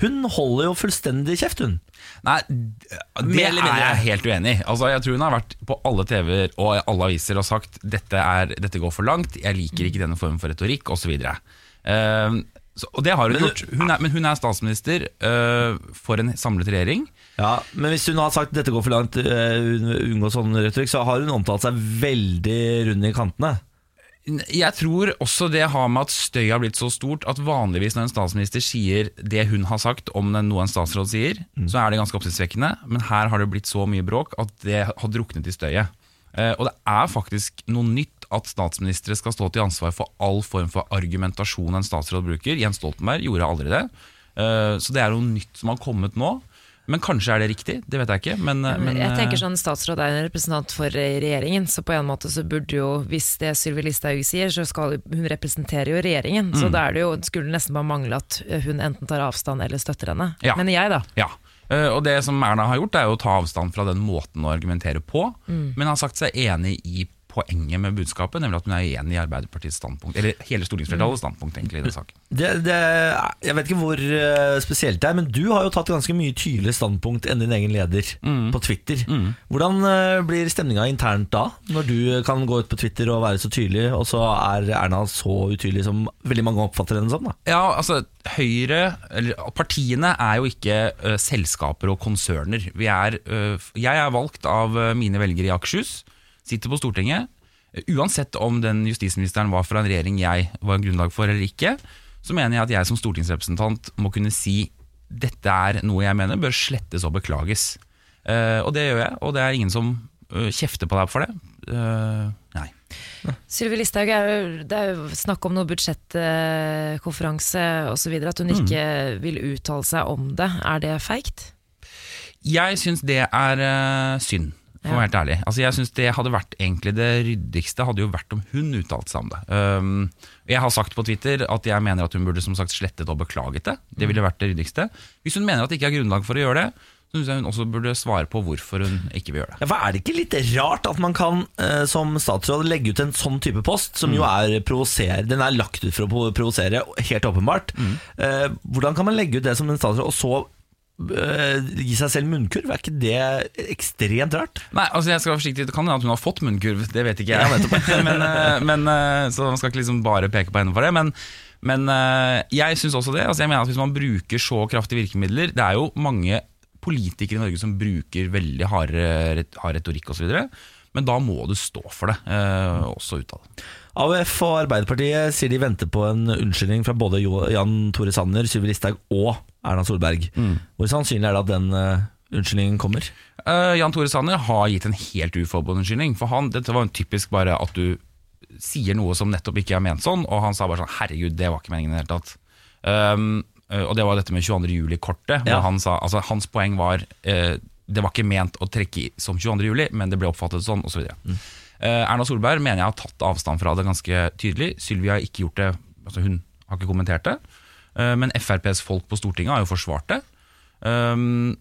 Hun holder jo fullstendig kjeft, hun. Nei, det er jeg helt uenig i. Altså, jeg tror hun har vært på alle TV-er og alle aviser og sagt dette, er, dette går for langt, jeg liker ikke denne formen for retorikk osv. Uh, og det har hun Men- gjort. Hun er, men hun er statsminister eh, for en samlet regjering. Ja, Men hvis hun har sagt dette går for langt, uh, unngå sånn retorikk, så har hun omtalt seg veldig rund i kantene. Jeg tror også det har med at støy har blitt så stort at vanligvis når en statsminister sier det hun har sagt om noe en statsråd sier, så er det ganske oppsiktsvekkende. Men her har det blitt så mye bråk at det har druknet i støyet. Eh, og det er faktisk noe nytt at statsministre skal stå til ansvar for all form for argumentasjon en statsråd bruker. Jens Stoltenberg gjorde aldri det. Eh, så det er noe nytt som har kommet nå. Men kanskje er det riktig, det vet jeg ikke. Men, men, jeg tenker eh, sånn, Statsråd er en representant for eh, regjeringen, så på en måte så burde jo, hvis det Sylvi Listhaug sier, så skal hun representere jo regjeringen. Mm. Så da er det jo, skulle nesten bare mangle at hun enten tar avstand eller støtter henne. Ja. Men jeg, da. Ja, Eh, og det som Erna har gjort er jo å ta avstand fra den måten å argumentere på, men har sagt seg enig i poenget med budskapet, nemlig at hun er enig i Arbeiderpartiets standpunkt, eller hele stortingsflertallets standpunkt egentlig i den saken. [laughs] Det, det, jeg vet ikke hvor eh, spesielt det er, men du har jo tatt ganske mye tydeligere standpunkt enn din egen leder på Twitter. Hvordan eh, blir stemninga internt da, når du kan gå ut på Twitter og være så tydelig, og så er Erna så utydelig som veldig mange oppfatter henne som? da? Ja, altså Høyre, eller partiene er jo ikke uh, selskaper og konserner. Vi er, uh, jeg er valgt av mine velgere i Akershus, sitter på Stortinget. Uansett om den justisministeren var fra en regjering jeg var en grunnlag for eller ikke, så mener jeg at jeg som stortingsrepresentant må kunne si dette er noe jeg mener bør slettes og beklages. Uh, og det gjør jeg, og det er ingen som uh, kjefter på deg for det. Uh, nei. Sylvi Listhaug, det er jo snakk om noe budsjettkonferanse osv., at hun ikke vil uttale seg om det. Er det feigt? Jeg syns det er synd, for å være helt ærlig. Altså, jeg synes det hadde vært egentlig det ryddigste hadde jo vært om hun uttalte seg om det. Um, jeg har sagt på Twitter at jeg mener at hun burde som sagt slettet og beklaget det. Det ville vært det ryddigste. Hvis hun mener at det ikke er grunnlag for å gjøre det, så syns jeg hun også burde svare på hvorfor hun ikke vil gjøre det. Ja, for Er det ikke litt rart at man kan eh, som statsråd legge ut en sånn type post, som jo er provoser- Den er lagt ut for å provosere, helt åpenbart. Eh, hvordan kan man legge ut det som en statsråd, og så gi seg selv munnkurv? Er ikke det ekstremt rart? Nei, altså jeg skal være forsiktig Det kan hende at hun har fått munnkurv, det vet ikke jeg. [laughs] men, eh, men, eh, så man skal ikke liksom bare peke på henne for det. Men, men eh, jeg syns også det. Altså jeg mener at Hvis man bruker så kraftige virkemidler Det er jo mange politikere i Norge som bruker veldig harde, hard retorikk osv. Men da må du stå for det, eh, også utad. AUF og Arbeiderpartiet sier de venter på en unnskyldning fra både Jan Tore Sanner, Sylvi Listhaug og Erna Solberg. Hvor sannsynlig er det at den uh, unnskyldningen kommer? Uh, Jan Tore Sanner har gitt en helt uforbeholden unnskyldning. For han, dette var jo typisk bare at du sier noe som nettopp ikke er ment sånn, og han sa bare sånn 'herregud, det var ikke meningen i det hele tatt'. Um, eh, og det var dette med 22. juli-kortet. Ja. han sa, altså Hans poeng var uh, det var ikke ment å trekke i som 22. juli, men det ble oppfattet sånn, osv. Mm. Erna Solberg mener jeg har tatt avstand fra det ganske tydelig. Sylvia har ikke gjort det, altså hun har ikke kommentert det. Eh, men FrPs folk på Stortinget har jo forsvart det. Um,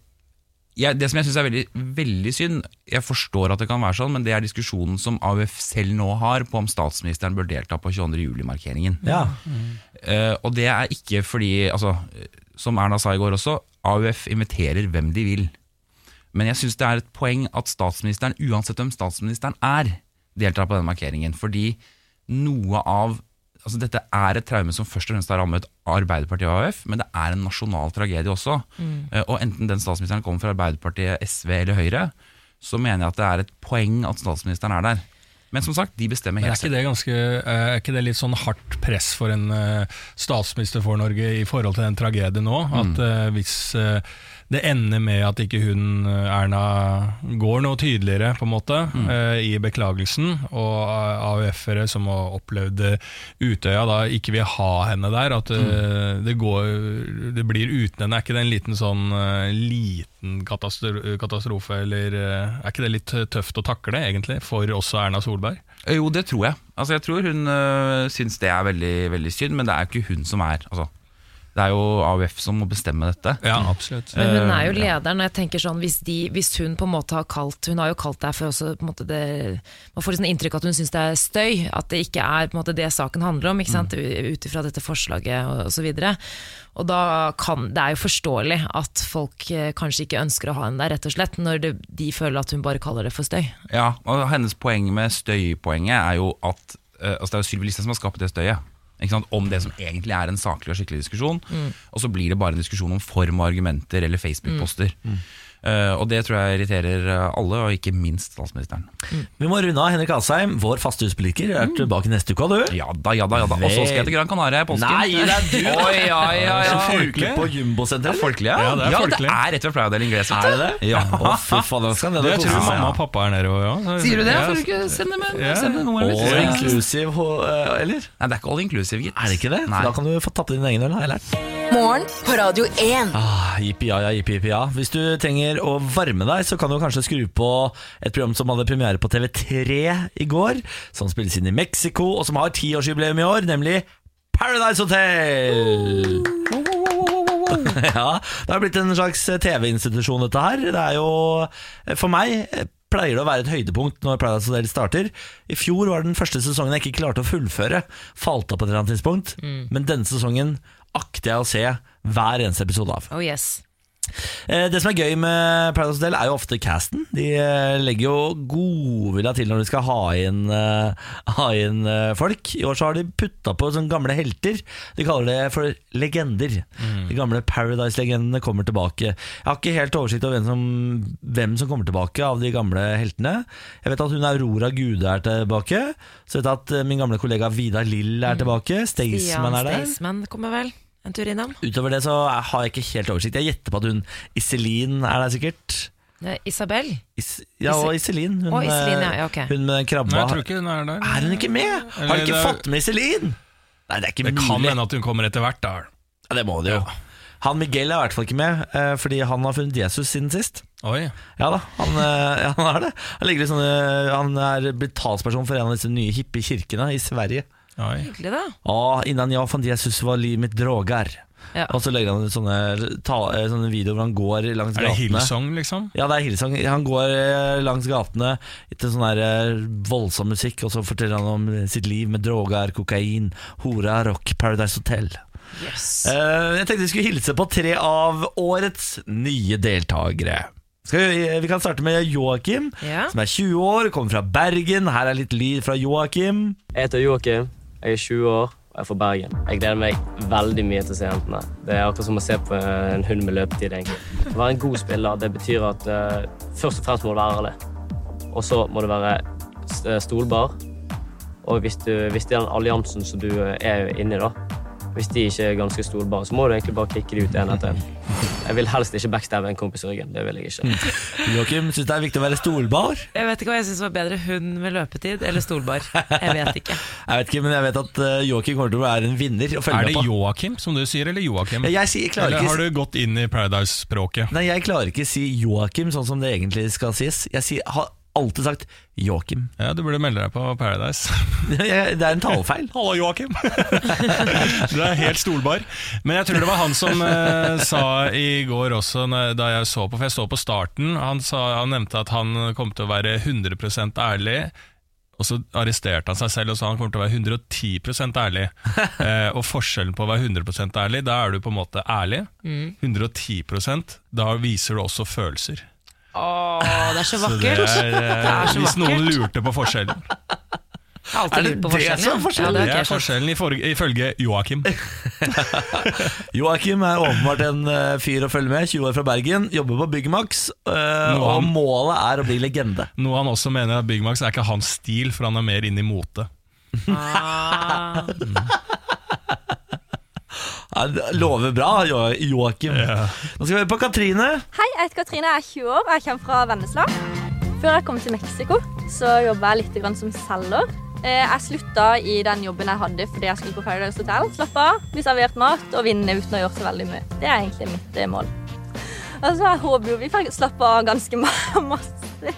det som jeg syns er veldig, veldig synd Jeg forstår at det kan være sånn, men det er diskusjonen som AUF selv nå har på om statsministeren bør delta på 22. juli-markeringen. Ja. Mm. og det er ikke fordi altså, Som Erna sa i går også, AUF inviterer hvem de vil. Men jeg syns det er et poeng at statsministeren, uansett hvem statsministeren er, deltar på den markeringen. Fordi noe av Altså Dette er et traume som først og fremst har rammet Arbeiderpartiet og AUF, men det er en nasjonal tragedie også. Eh, Og enten den statsministeren kommer fra Arbeiderpartiet, SV eller Høyre, så mener jeg at det er et poeng at statsministeren er der. Men som sagt, de bestemmer er helt ikke det, ganske, eh, er ikke det litt sånn hardt press for en eh, statsminister for Norge i forhold til den tragedien nå? At mm. hvis det ender med at ikke hun, eh, Erna, går noe tydeligere på en måte eh, i beklagelsen, og eh, AUF-ere som har opplevd Utøya da ikke vil ha henne der, at mm. det, går, det blir uten henne, er ikke det en liten sånn liten katastrofe, katastrofe, eller er ikke det litt tøft å takle egentlig, for også Erna Solberg? Jo, det tror jeg. Altså, jeg tror hun øh, syns det er veldig, veldig synd, men det er jo ikke hun som er altså, Det er jo AUF som må bestemme dette. Ja, absolutt. Men hun er jo Eh, lederen, og jeg tenker sånn hvis, de, hvis hun på en måte har kalt Hun har jo kalt det for også på en måte det Man får liksom inntrykk av at hun syns det er støy, at det ikke er på en måte det saken handler om, ikke? Mm. ut ifra dette forslaget og, og så videre. Og da kan Det er jo forståelig at folk eh, kanskje ikke ønsker å ha henne der, rett og slett, når det, de føler at hun bare kaller det for støy. Ja, og Hennes poeng med støypoenget er jo at øh, altså, Det er jo Sylvi Listhaug som har skapt det støyet. Om det som egentlig er en saklig og skikkelig diskusjon. Og så blir det bare en diskusjon om form og argumenter eller Facebook-poster. Eh, og det tror jeg irriterer øh, alle, og ikke minst statsministeren. Vi må runde av. Henrik Asheim, vår faste huspolitiker, er tilbake neste uke. Du. Ja da, ja da, ja da. Og så skal jeg til Gran Canaria i påsken. Nei, det er du! [laughs] Oi, ja, ja, ja. Så folkelig. folkelig på Jumbosenteret. Folkelig, ja. Ja, det er ja, det er rett ved Playa-delen Gress. Er det det? Ja. Å, fy faen, skal Det, ned jeg tror mamma og pappa er nede òg, ja. Sier du det? Ja, Får du ikke sende med Ja. sende? All inclusive, eh, eller? Nei, det er ikke all inclusive, gitt. Er det ikke det? Nei. Da kan du få tatt din egen øl, har jeg lært. Morgen på Radio 1. Ah, Jippi ja, ja, jippi jippi ja. Hvis du trenger å varme deg, så kan du kanskje skru på et program som hadde premiere på TV3 i går, som spilles inn i Mexico, og som har tiårsjubileum i år, nemlig Paradise Hotel! [laughs] Ja, det har blitt en slags TV-institusjon dette her. Det er jo, for meg, pleier det å være et høydepunkt når Paradise Hotel starter. I fjor var det den første sesongen jeg ikke klarte å fullføre. Falt av på et eller annet tidspunkt. Men denne sesongen akter jeg å se hver eneste episode av. Oh yes. Eh, Det som er gøy med Paradise Hotel, er jo ofte casten. De eh, legger jo godvilja til når de skal ha inn, eh, ha inn folk. I år så har de putta på sånne gamle helter. De kaller det for legender. De gamle Paradise-legendene kommer tilbake. Jeg har ikke helt oversikt over hvem som, hvem som kommer tilbake av de gamle heltene. Jeg vet at hun Aurora Gude er tilbake. Så jeg vet jeg at min gamle kollega Vidar Lill er tilbake. Staysman er der. Staysman kommer vel en tur innom. Utover det så har jeg ikke helt oversikt. Jeg gjetter på at hun Iselin er der sikkert. Er Isabel? Is ja, og Iselin. Hun, oh, Iselin, ja, eh, ja, okay. hun med krabba. Nei, jeg tror ikke hun er der. Er hun ikke med? Har Eller de ikke er- fått med Iselin? Nei, det er ikke Det kan mulig. hende at hun kommer etter hvert. da Ja, det må det jo. Han Miguel er i hvert fall ikke med, eh, fordi han har funnet Jesus siden sist. Oi, Ja da, han, eh, [laughs] ja, han er det. Han, sånne, han er blitt talsperson for en av disse nye hippie kirkene i Sverige. Oi. Hyggelig, da. Ja, innan jeg fant Jesus var livet mitt droger. Ja. Og så legger han ut sånne, ta, eh, sånne videoer hvor han går langs gatene. Er det gatene. Hillsong, liksom? Ja, det er Hillsong. Han går eh, langs gatene til sånn her eh, voldsom musikk, og så forteller han om sitt liv med droger, kokain, hora, rock, Paradise Hotel. Yes. Uh, jeg tenkte vi skulle hilse på tre av årets nye deltakere. Skal vi, vi kan starte med Joakim, Ja. som er 20 år, kommer fra Bergen. Her er litt lyd fra Joakim. Jeg heter Joakim, jeg er 20 år og jeg er fra Bergen. Jeg gleder meg veldig mye til å se jentene. Det er akkurat som å se på en hund med løpetid. egentlig. Å være en god spiller det betyr at uh, først og fremst må du være ærlig. og så må du være stolbar. Og hvis, du, hvis det er den alliansen som du eh, er inni, da, hvis de ikke er ganske stolbare, så må du egentlig bare kicke de ut en etter en. Jeg vil helst ikke backstabbe en kompis i ryggen. Det vil jeg ikke. Joakim syns det er viktig å være stolbar. Jeg vet ikke hva jeg syns var bedre, hund med løpetid eller stolbar. Jeg vet ikke. [laughs] Jeg vet ikke, men jeg vet at uh, Joakim kommer til å være en vinner å følge Er det. Joakim som du sier, eller Joakim? Jeg, sier- jeg klarer Eller ikke har du gått inn i Paradise-språket? Nei, jeg klarer ikke å si Joakim sånn som det egentlig skal sies. Jeg sier, alltid sagt Joakim. Ja, du burde melde deg på Paradise. [laughs] Det er en talefeil. [laughs] Hallo, Joakim! [laughs] du er helt stolbar. Men jeg tror det var han som eh, sa i går også, når- da jeg så på, for jeg så på starten, han, sa, han nevnte at han kom til å være 100% ærlig. Og så arresterte han seg selv og sa han kommer til å være 110% ærlig. Eh, og forskjellen på å være 100% ærlig, da er du på en måte ærlig. 110% da viser du også følelser. Åh, det er så [laughs] Så det vakkert. er, eh, [laughs] Det er så hvis noen lurte på forskjellen. [laughs] Er det det som er forskjellen? Ja, det er forskjellen ifølge Joakim. Joakim er åpenbart en eh, fyr å følge med. 20 år fra Bergen, jobber på Byggmax. eh, og målet er å bli legende. Noe han også mener at Byggmax er ikke hans stil, for han er mer inne i mote. Ah, det lover bra, Joakim. Joakim. Nå skal vi høre på Katrine. Hei, jeg heter Katrine, jeg er 20 år og jeg kommer fra Vennesla. Før jeg kom til Mexico, så jobba jeg litt grann som selger. Eh, Jeg slutta i den jobben jeg hadde fordi jeg skulle på Paradise Hotel. Slappe av, bli servert mat og vinne uten å gjøre så veldig mye. Det er egentlig mitt eh, mål. Altså, Jeg håper jo vi får slappe av ganske ma- [laughs] masse.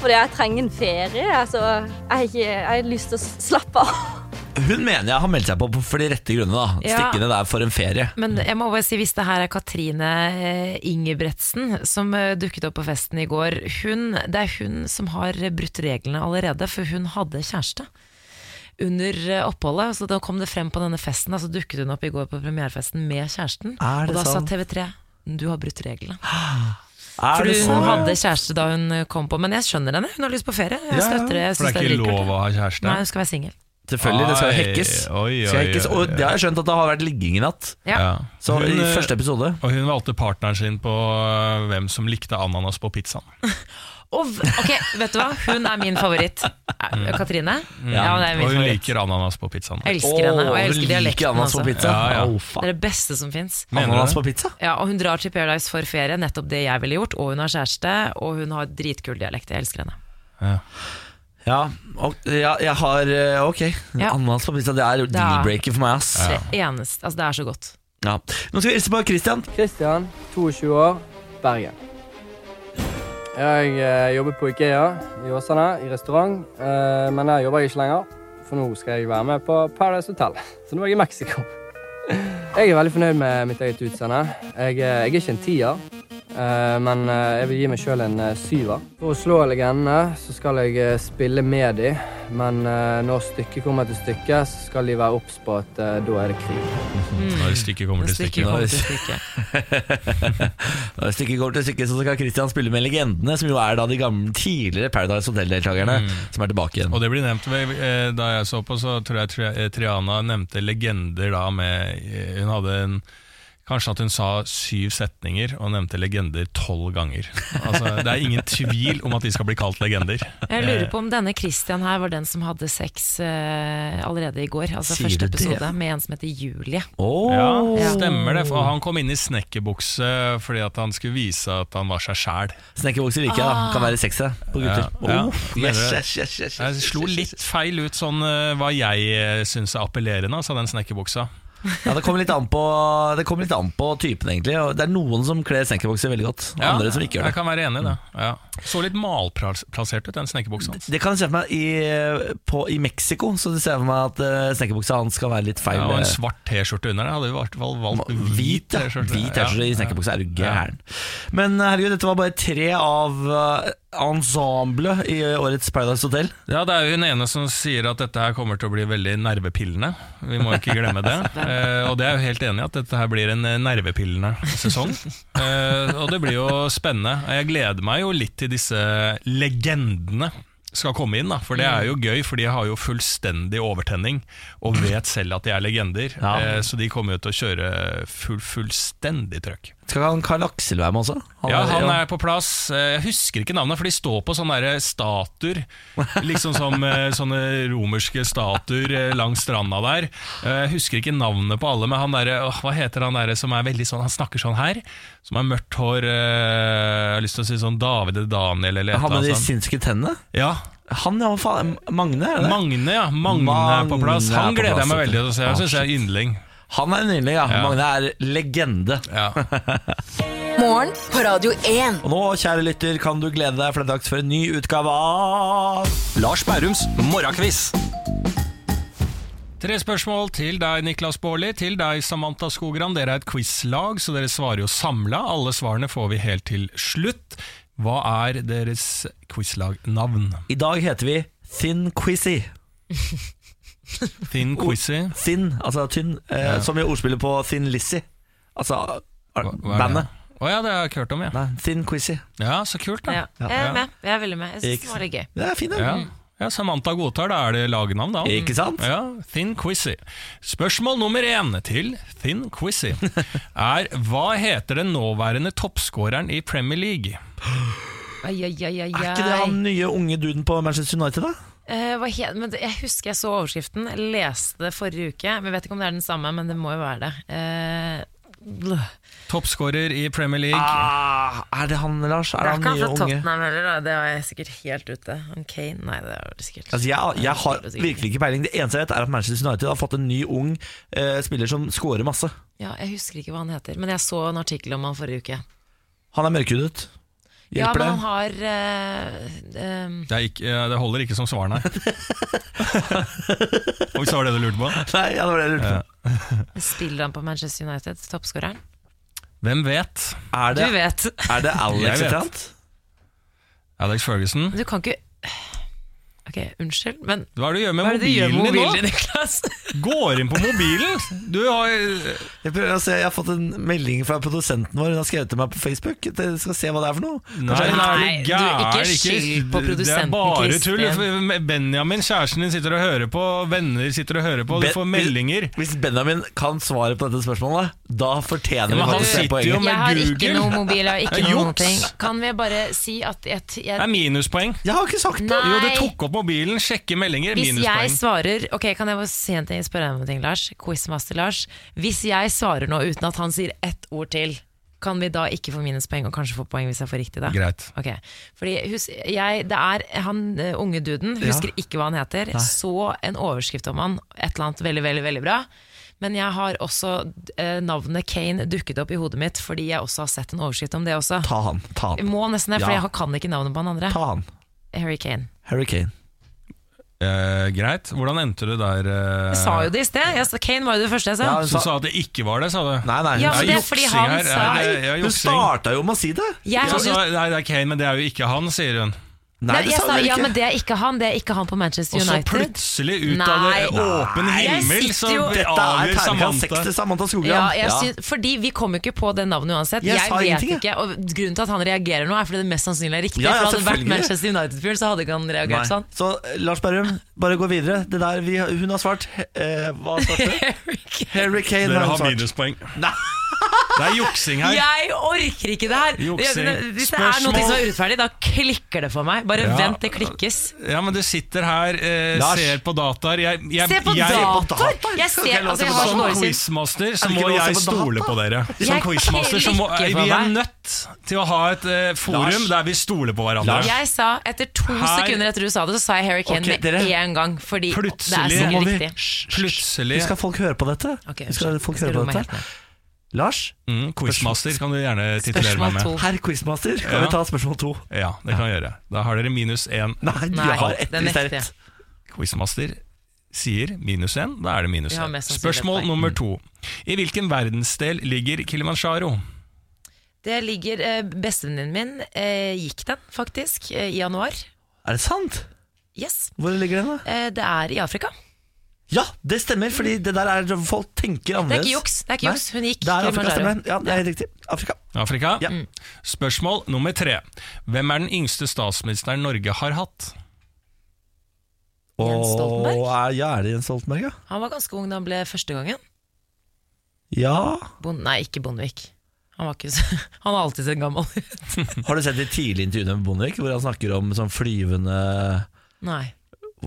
Fordi jeg trenger en ferie. Altså, jeg, har ikke, jeg har lyst til å slappe av. Hun mener jeg har meldt seg på for de rette grunnene. da Ja. Stikkende der for en ferie. Men jeg må bare si, hvis det her er Katrine eh, Ingebretsen som eh, dukket opp på festen i går hun, Det er hun som har brutt reglene allerede, for hun hadde kjæreste. Under eh, oppholdet, så da kom det frem på denne festen, da, så dukket hun opp i går på premierefesten med kjæresten. Er Og da da sa? TV3 du har brutt reglene. [gasps] Er For hun sånn? hadde kjæreste da hun kom på, men jeg skjønner henne. Hun har lyst på ferie. Jeg støtter det. Jeg For det er ikke lov å ha kjæreste. Nei, hun skal være singel. Selvfølgelig, det skal jo hekkes. oi, Skal hekkes. Og det har jeg skjønt at det har vært ligging i natt. Ja. Så Hun, i eh, første episode Og hun valgte partneren sin på øh, hvem som likte ananas på pizzaen. [laughs] Og, ok, vet du hva? Hun er min favoritt. Mm. Katrine? Ja, hun er min Og hun favoritt. liker ananas på pizzaen. Jeg elsker henne, og jeg elsker hun liker dialekten. ananas på Altså. pizza. Ja, ja. Det er det beste som fins. Ananas på pizza? Ja, og hun drar til Paradise for ferie, nettopp det jeg ville gjort. Og hun har kjæreste, og hun har dritkul dialekt. Jeg elsker henne. Ja, og, ja jeg har eh, Ok. Ja. Ananas på pizza, det er Det er- deal-breaker for meg, ass. Det eneste, altså det er så godt. Ja. Nå skal vi hilse på Christian. Kristian, 22 år, Bergen. Jeg eh, jobber på Ikea i Åsane, i restaurant. Eh, men der jobber jeg ikke lenger, for nå skal jeg være med på Paradise Hotel. [laughs] Så nå er jeg i Mexico. Jeg er veldig fornøyd med mitt eget utseende. Jeg, eh, jeg er ikke en tier, eh, men eh, jeg vil gi meg sjøl en syver. For å slå legendene så skal jeg spille med de, men eh, når stykket kommer til stykket, så skal de være obs på at eh, da er det krig. Når stykket kommer til stykket stykket. kommer til stykket. [laughs] Når stykket kommer til stykket, så skal Christian spille med legendene, som jo er da de gamle tidligere Paradise Hotel-deltakerne, som er tilbake igjen. Og det blir nevnt ved- eh, Da jeg så på, så tror jeg Triana nevnte legender da med Hun hadde en Kanskje at hun sa syv setninger og nevnte legender tolv ganger. Altså, det er ingen tvil om at de skal bli kalt legender. Jeg lurer på om denne Christian her var den som hadde sex uh, allerede i går. Altså Sier første episode det? med en som heter Julie. Oh. Ja, stemmer det. For han kom inn i snekkerbukse fordi at han skulle vise at han var seg sjæl. Snekkerbukse liker jeg, da. Kan være sexy på gutter. Ja, ja. Oh, det? yes, yes, yes, yes, Jeg slo litt feil ut sånn eh, hva jeg syns er appellerende, altså den snekkerbuksa. Ja, det kommer litt an på Det kommer litt an på typen, egentlig. Det er noen som kler snekkerbukser veldig godt, Ja, andre som ikke gjør det. Jeg kan være enig i det. Ja. Så litt malplassert ut, den snekkerbuksa hans. Det kan jeg se for meg i, på, I Mexico Så ser jeg for meg at uh, snekkerbuksa hans skal være litt feil. Ja, og en eh, svart T-skjorte under det. Hadde vi i hvert fall valgt Hvit. T-skjorte. Hvit T-skjorte i snekkerbukse er du gæren. Men eh, herregud, dette var bare tre av ensemblet i årets Paradise Hotel. Ja, det er jo hun ene som sier at dette her kommer til å bli veldig nervepillende. Vi må ikke glemme det. [laughs] Eh, og det er jo helt enig i, at dette her blir en eh, nervepillende sesong. Eh, og det blir jo spennende. Jeg gleder meg jo litt til disse legendene skal komme inn, da. For det er jo gøy, for de har jo fullstendig overtenning og vet selv at de er legender. Ja. Eh, så de kommer jo til å kjøre full, fullstendig trøkk. Skal han Karl Aksel være med også? Ja, han er på plass. Eh, Jeg husker ikke navnet, for de står på sånne der statuer. Liksom som eh, sånne romerske statuer eh, langs stranda der. Eh, Jeg husker ikke navnet på alle, men han derre Hva heter han derre som er veldig sånn Han snakker sånn her. Som har mørkt hår. eh, Jeg har lyst til å si sånn David Daniel eller Han med de sinnske sinnssyke tennene? Ja, Han, ja, faen? Magne, er det? Magne, ja. Magne er på plass. Er Han gleder jeg meg veldig til å se. Jeg syns jeg er yndling. Han er nydelig, ja. Ja. Magne er legende. Ja. [laughs] Morgen på Radio 1. Og nå, kjære lytter, kan du glede deg, for det er dags for en ny utgave av Lars Bærums morgenkviss. Tre spørsmål til deg, Niklas Baarli. Til deg, Samantha Skogran. Dere er et quizlag, så dere svarer jo samla. Alle svarene får vi helt til slutt. Hva er deres quizlagnavn? I dag heter vi Thin Quizzy. [laughs] Thin Quizzy. Thin, altså tynn, eh, Ja. som i ordspillet på Thin Lizzie. Altså hva, Hva bandet. Å oh, ja, det har jeg ikke hørt om, ja. Nei, Thin Quizzy. Ja, så kult, da. Ja. Jeg er med. Jeg er veldig med. Jeg synes Ikke det var litt gøy. Det er fint, det. Ja. ja, Samantha godtar, da er det lagnavn, da. Ikke sant? Ja, Thin Quizzy. Spørsmål nummer én til Thin Quizzy er hva heter den nåværende toppskåreren i Premier League? Ai, ai, ai, ai, Er ikke det han nye unge duden på Manchester United, da? Eh, hva het, men jeg husker jeg så overskriften, jeg leste det forrige uke. Men vet ikke om det er den samme, men det må jo være det. Uh. Toppskårer i Premier League. Ah, er det han, Lars? Er det det er han ikke han nye unge? Tottenham heller, da. det var jeg sikkert helt ute. Han Kane? Nei, det er det sikkert. Altså, jeg, jeg har virkelig ikke peiling. Det eneste jeg vet, er at Manchester United har fått en ny ung uh, spiller som scorer masse. Ja, jeg husker ikke hva han heter, men jeg så en artikkel om han forrige uke. Han er mørkhudet. Ja, men han har uh, eh, Det, er ikke, det holder ikke som svar, nei. [laughs] Og hvis det var det du lurte på? Nei, ja, det var det jeg lurte på. [laughs] Spiller han på Manchester United, toppskåreren? Hvem vet? Er Du vet. er det Alex et? Alex Ferguson. Du kan ikke Ok, unnskyld, men Hva er det du gjør med hva er det du gjør med mobilen mobilen din, nå? Niklas? [laughs] Går inn på mobilen! Du har Jeg, prøver å se, jeg har fått en melding fra produsenten vår. Hun har skrevet til meg på Facebook. Jeg skal se hva det er for noe. Nei, Kanskje- nei, Nei, du, ikke skyld på produsenten, Det er bare tull. Benjamin, kjæresten din, sitter og hører på. Venner sitter og hører på. Du Ben- får meldinger. Hvis Benjamin kan svaret på dette spørsmålet, da fortjener Ja, men vi han faktisk det sitter jo poenget. med Jeg har ikke Google. noe mobil, jeg har ikke er juks. ting. Kan vi bare si at jeg, Det er minuspoeng. Jeg har ikke sagt det! Nei. Jo, du tok opp mobilen, sjekker meldinger, Hvis jeg svarer Ok, kan jeg bare si en ting, spørre deg om en ting, Lars? Quizmaster Lars. Hvis jeg svarer nå uten at han sier ett ord til, kan vi da ikke få minuspoeng og kanskje få poeng hvis jeg får riktig da? Greit. Ok, fordi hus, jeg, det er han eh, unge duden, husker ikke hva han heter, så en overskrift om han, et eller annet veldig, veldig, veldig bra. Men jeg har også eh, navnet Kane dukket opp i hodet mitt, fordi jeg også har sett en overskrift om det også. Ta han. ta han må nesten det, for Ja. jeg kan ikke navnet på han andre. Ta han. Harry Kane. Harry Kane. Eh, greit. Hvordan endte du der? eh, Jeg sa jo det i sted. Jeg, sa- Kane var jo det første jeg sa. Ja, Så du sa at det ikke var det, sa du? Nei, nei. Ja, men det er fordi juksing han her. sa Nei, det er hun juksing. starta jo med å si det! Jeg Så, hadde nei, det er Kane, men det er jo ikke han, sier hun. Nei, Nei, det jeg sa sa, ja, men det er ikke han. Det er ikke han på Manchester United. Og så plutselig, ut av det åpen himmel, så er avgjør Samantha. Samantha Skogran. Ja, jeg Synes, fordi vi kom jo ikke på det navnet uansett. Jeg Jeg, sa vet jeg. ikke, og Grunnen til at han reagerer nå, er fordi det mest sannsynlig er riktig. Ja, ja, for hadde det vært. Manchester United-fyren, så hadde ikke han reagert Nei. sånn. Så eh, Lars Berrum, bare gå videre. Det der, vi, hun har svart eh, Hva svarte du? Harry Kane Dere har har minuspoeng. Nei. [laughs] Det er juksing her. Jeg orker ikke det her! Juksing. Hvis det er noe som er urettferdig, da klikker det for meg. Bare Ja. vent, det klikkes. Ja, men du sitter her, eh, ser på dataer. Jeg, jeg, Se på jeg, dataer! Jeg ser, jeg altså, jeg har Som quizmaster så må jeg stole på dere. Som quizmaster så må Vi er nødt til å ha et eh, forum Lars. der vi stoler på hverandre. Lars. Jeg sa, Etter to Her- sekunder etter du sa det, så sa jeg Harry Kane okay, med én gang. Fordi det er Plutselig- sikkert vi- riktig. Plutselig Skal folk høre på dette? Okay, skal folk høre på dette? Lars, mm, Quizmaster kan du gjerne titulere meg med. herr quizmaster, kan Ja. vi ta spørsmål to? Ja, det kan jeg gjøre. Da har dere minus én. Nei, du Nei, har ett hvis det er rett. Quizmaster sier minus én, da er det minus Vi én. Spørsmål nummer to. I hvilken verdensdel ligger Kilimanjaro? Det ligger eh, Bestevenninnen min eh, gikk den, faktisk, eh, i januar. Er det sant? Yes. Hvor ligger den, da? Eh, det er i Afrika. Ja, det stemmer, fordi det der er folk tenker Det er annerledes. ikke juks. Det er ikke juks. Hun gikk Det er Afrika, stemmer. Ja, det er helt riktig. Afrika. Afrika? Ja. Spørsmål nummer tre. Hvem er den yngste statsministeren Norge har hatt? Jens Stoltenberg? Og er, ja, er det Jens Stoltenberg, ja? Han var ganske ung da han ble første gangen. Ja, Bon nei, ikke Bondevik. Han, var ikke så, [laughs] han har alltid sett gammel ut. Har du sett de tidlige intervjuene med Bondevik, hvor han snakker om sånn flyvende Nei.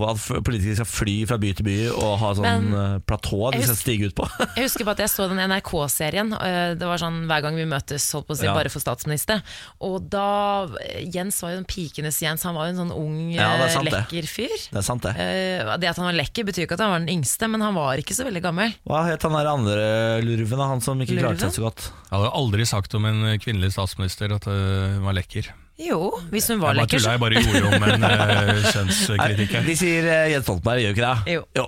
At politikere skal fly fra by til by og ha sånn Men- eh, platå de skal stige ut på? [laughs] Jeg husker på at jeg så den NRK-serien. øh, Det var sånn hver gang vi møtes, holdt på å si, Ja. bare for statsminister. Og da Jens var jo en pikenes Jens, han var jo en sånn ung, Ja, det sant det. lekker fyr. Det er sant, det. Eh, Det at han var lekker, betyr ikke at han var den yngste, men han var ikke så veldig gammel. Hva het han der andre lurven. Han som ikke klarte seg så godt? Jeg hadde aldri sagt om en kvinnelig statsminister at hun var lekker. Jo, hvis hun var Jeg bare lekker, tulla, jeg bare gjorde om en øh, [laughs] kjønnskritikk her. De sier eh, Jens Stoltenberg, gjør ikke det? Jo.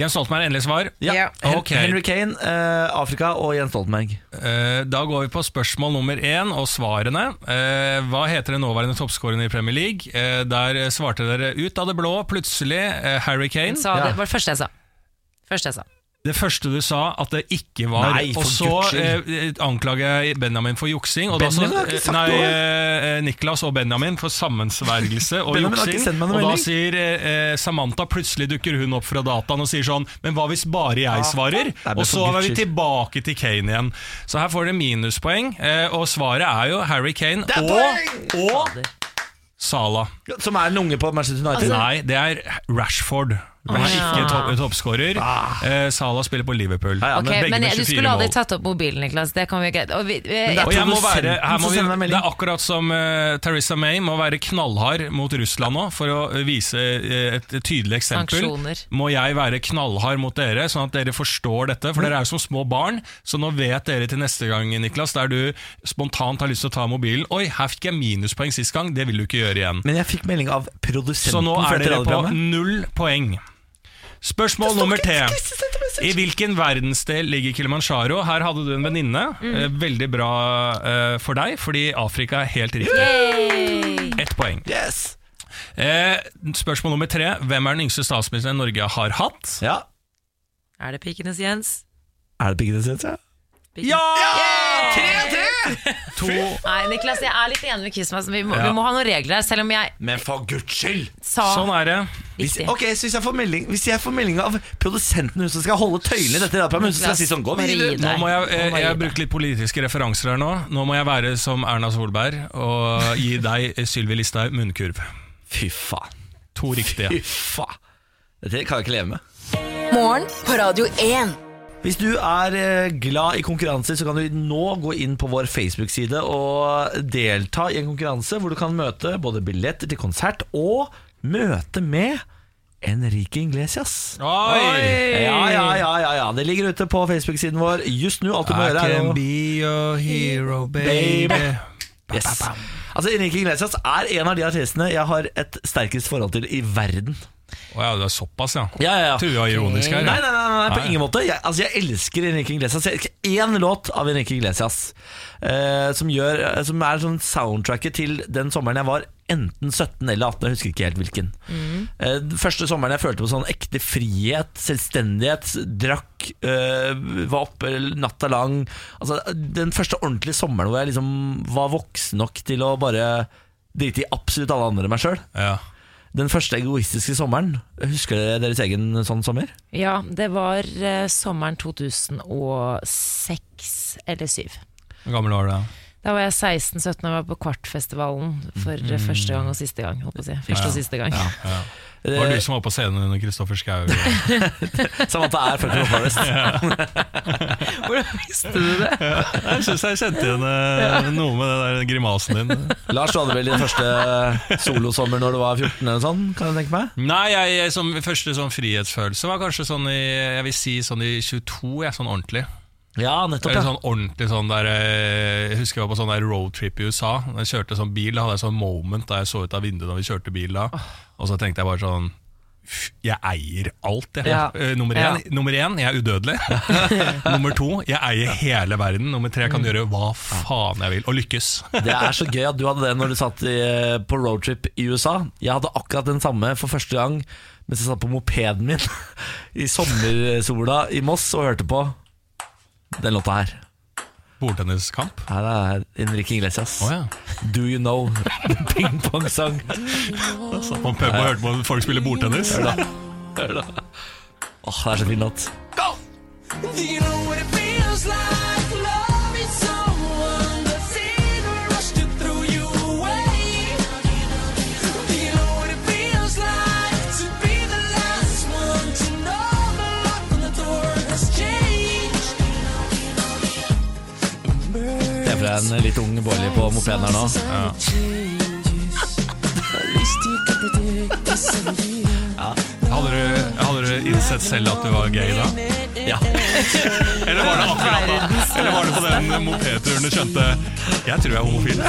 Jens Stoltenberg, endelig svar. Ja. Ja. Ok. Henry Kane, eh, Afrika og Jens Stoltenberg. Eh, Da går vi på spørsmål nummer én og svarene. Eh, Hva heter den nåværende toppskåreren i Premier League? Eh, Der svarte dere ut av det blå plutselig eh, Harry Kane. sa Ja. det var det første jeg sa. Første jeg sa. Det første du sa at det ikke var, Nei, og så eh, anklager jeg Benjamin for juksing. Og da så, Benjamin ikke sagt nei, noe. eh, Niklas og Benjamin for sammensvergelse og juksing. Og da sier eh, Samantha plutselig dukker hun opp fra dataen og sier sånn Men hva hvis bare jeg svarer? Og så er vi tilbake til Kane igjen. Så her får dere minuspoeng, eh, og svaret er jo Harry Kane og, og Salah. Som er en unge på Manchester United? Nei, det er Rashford. Er Ah, ikke topp- toppskårer. Eh, Salah spiller på Liverpool. Ja, ja, okay, men, men du skulle aldri tatt opp mobilen, Niklas. Det kan vi ikke og vi, jeg, det jeg må være, her må vi, det er akkurat som uh, Theresa May må være knallhard mot Russland nå for å eh, vise eh, et tydelig eksempel. Sanksjoner. Må jeg være knallhard mot dere, sånn at dere forstår dette? For dere er jo som små barn, så nå vet dere til neste gang, Niklas, der du spontant har lyst til å ta mobilen. Oi, her fikk jeg minuspoeng sist gang, det vil du ikke gjøre igjen. Men jeg fikk melding av produsenten Så nå er dere på null poeng. Spørsmål nummer T. I hvilken verdensdel ligger Kilimanjaro? Her hadde du en venninne. Mm. Veldig bra uh, for deg, fordi Afrika er helt riktig. Yay! Ett poeng. Yes! Eh, spørsmål nummer tre. Hvem er den yngste statsministeren Norge har hatt? Ja. Er det pikenes Jens? Er det pikenes Jens, ja? Pikenes- To Nei, Niklas, jeg er litt enig med Kismas. Vi, må- Ja. vi må ha noen regler her, selv om jeg Men for guds skyld! sa Sånn er det. Hvis, riktig. ok, så hvis jeg, får melding, hvis jeg får melding av produsenten hun som skal holde tøylene i dette radioprogrammet, hun som skal si sånn Gå Bare gi videre! deg. Nå må jeg, eh, jeg har brukt litt politiske referanser her nå. Nå må jeg være som Erna Solberg og gi deg, eh, Sylvi Listhaug, munnkurv. Fy faen. To riktige. Fy faen. Dette kan jeg ikke leve med. Morgen på Radio 1. Hvis du er eh, glad i konkurranser, så kan du nå gå inn på vår Facebook-side og delta i en konkurranse hvor du kan møte både billetter til konsert og møte med Enrique Iglesias. Oi! Ja, ja, ja, ja, ja. Det ligger ute på Facebook-siden vår just nå. Alt du må I gjøre er can å be your hero, baby. Baby. yes. Altså, Enrique Iglesias er en av de artistene jeg har et sterkest forhold til i verden. Å ja, du er såpass, ja. Ja, ja, ja. Tror du var ironisk her. Nei, nei, nei, nei, på Nei. ingen måte. Jeg, altså, jeg elsker Enrique Iglesias. Jeg elsker én låt av Enrique Iglesias eh, som, gjør, eh, som er sånn soundtracket til den sommeren jeg var enten 17 eller 18. Jeg husker ikke helt hvilken. Eh, den første sommeren jeg følte på sånn ekte frihet, selvstendighet, drakk, eh, var oppe natta lang. Altså, den første ordentlige sommeren hvor jeg liksom var voksen nok til å bare drite i absolutt alle andre enn meg sjøl. Ja. Den første egoistiske sommeren. Husker dere deres egen sånn sommer? Ja, det var eh, sommeren 2006 eller 2007. Hvor gammel var du da? Da var jeg 16-17 og var på Kvartfestivalen for mm. første gang og siste gang. Holdt på å si. Første og siste gang. Det var du som var på scenen under Kristoffer Schau. [laughs] Samantha er fucking Forest [laughs] [laughs] Hvordan visste du det? Jeg syns jeg kjente igjen eh, noe med den der grimasen din. Lars, du hadde vel din første solosommer når du var 14 eller sånn, kan jeg tenke meg? Nei, jeg, jeg, som første sånn frihetsfølelse var kanskje sånn i Jeg vil si sånn i 22, jeg, sånn ordentlig. Ja, nettopp. Ja. sånn ordentlig sånn der eh, Jeg husker jeg var på sånn der roadtrip i USA. Da jeg kjørte sånn bil, da hadde jeg sånn moment da jeg så ut av vinduet da vi kjørte bil da. Og så tenkte jeg bare sånn Jeg eier alt, jeg. Ja. Eh, nummer, Ja. nummer én, jeg er udødelig. [laughs] nummer to, jeg eier hele verden. Nummer tre, jeg kan gjøre hva faen jeg vil, og lykkes. [laughs] Det er så gøy at du hadde det når du satt i, på roadtrip i USA. Jeg hadde akkurat den samme for første gang mens jeg satt på mopeden min [laughs] i sommersola i Moss og hørte på den låta her. Bordtenniskamp. det er Henrik Inglesias. Oh, ja. Do you know? [laughs] Ping-pong-sang. Satt på en pub og hørte på folk spille bordtennis. Hør da. Hør da. Åh, det er så fin låt. En litt ung Bårli på mopeden her nå. Hadde du, hadde du innsett selv at du var gay da? Ja. Eller var det akkurat da? Eller var det på den mopedturen du skjønte Jeg tror jeg er homofil?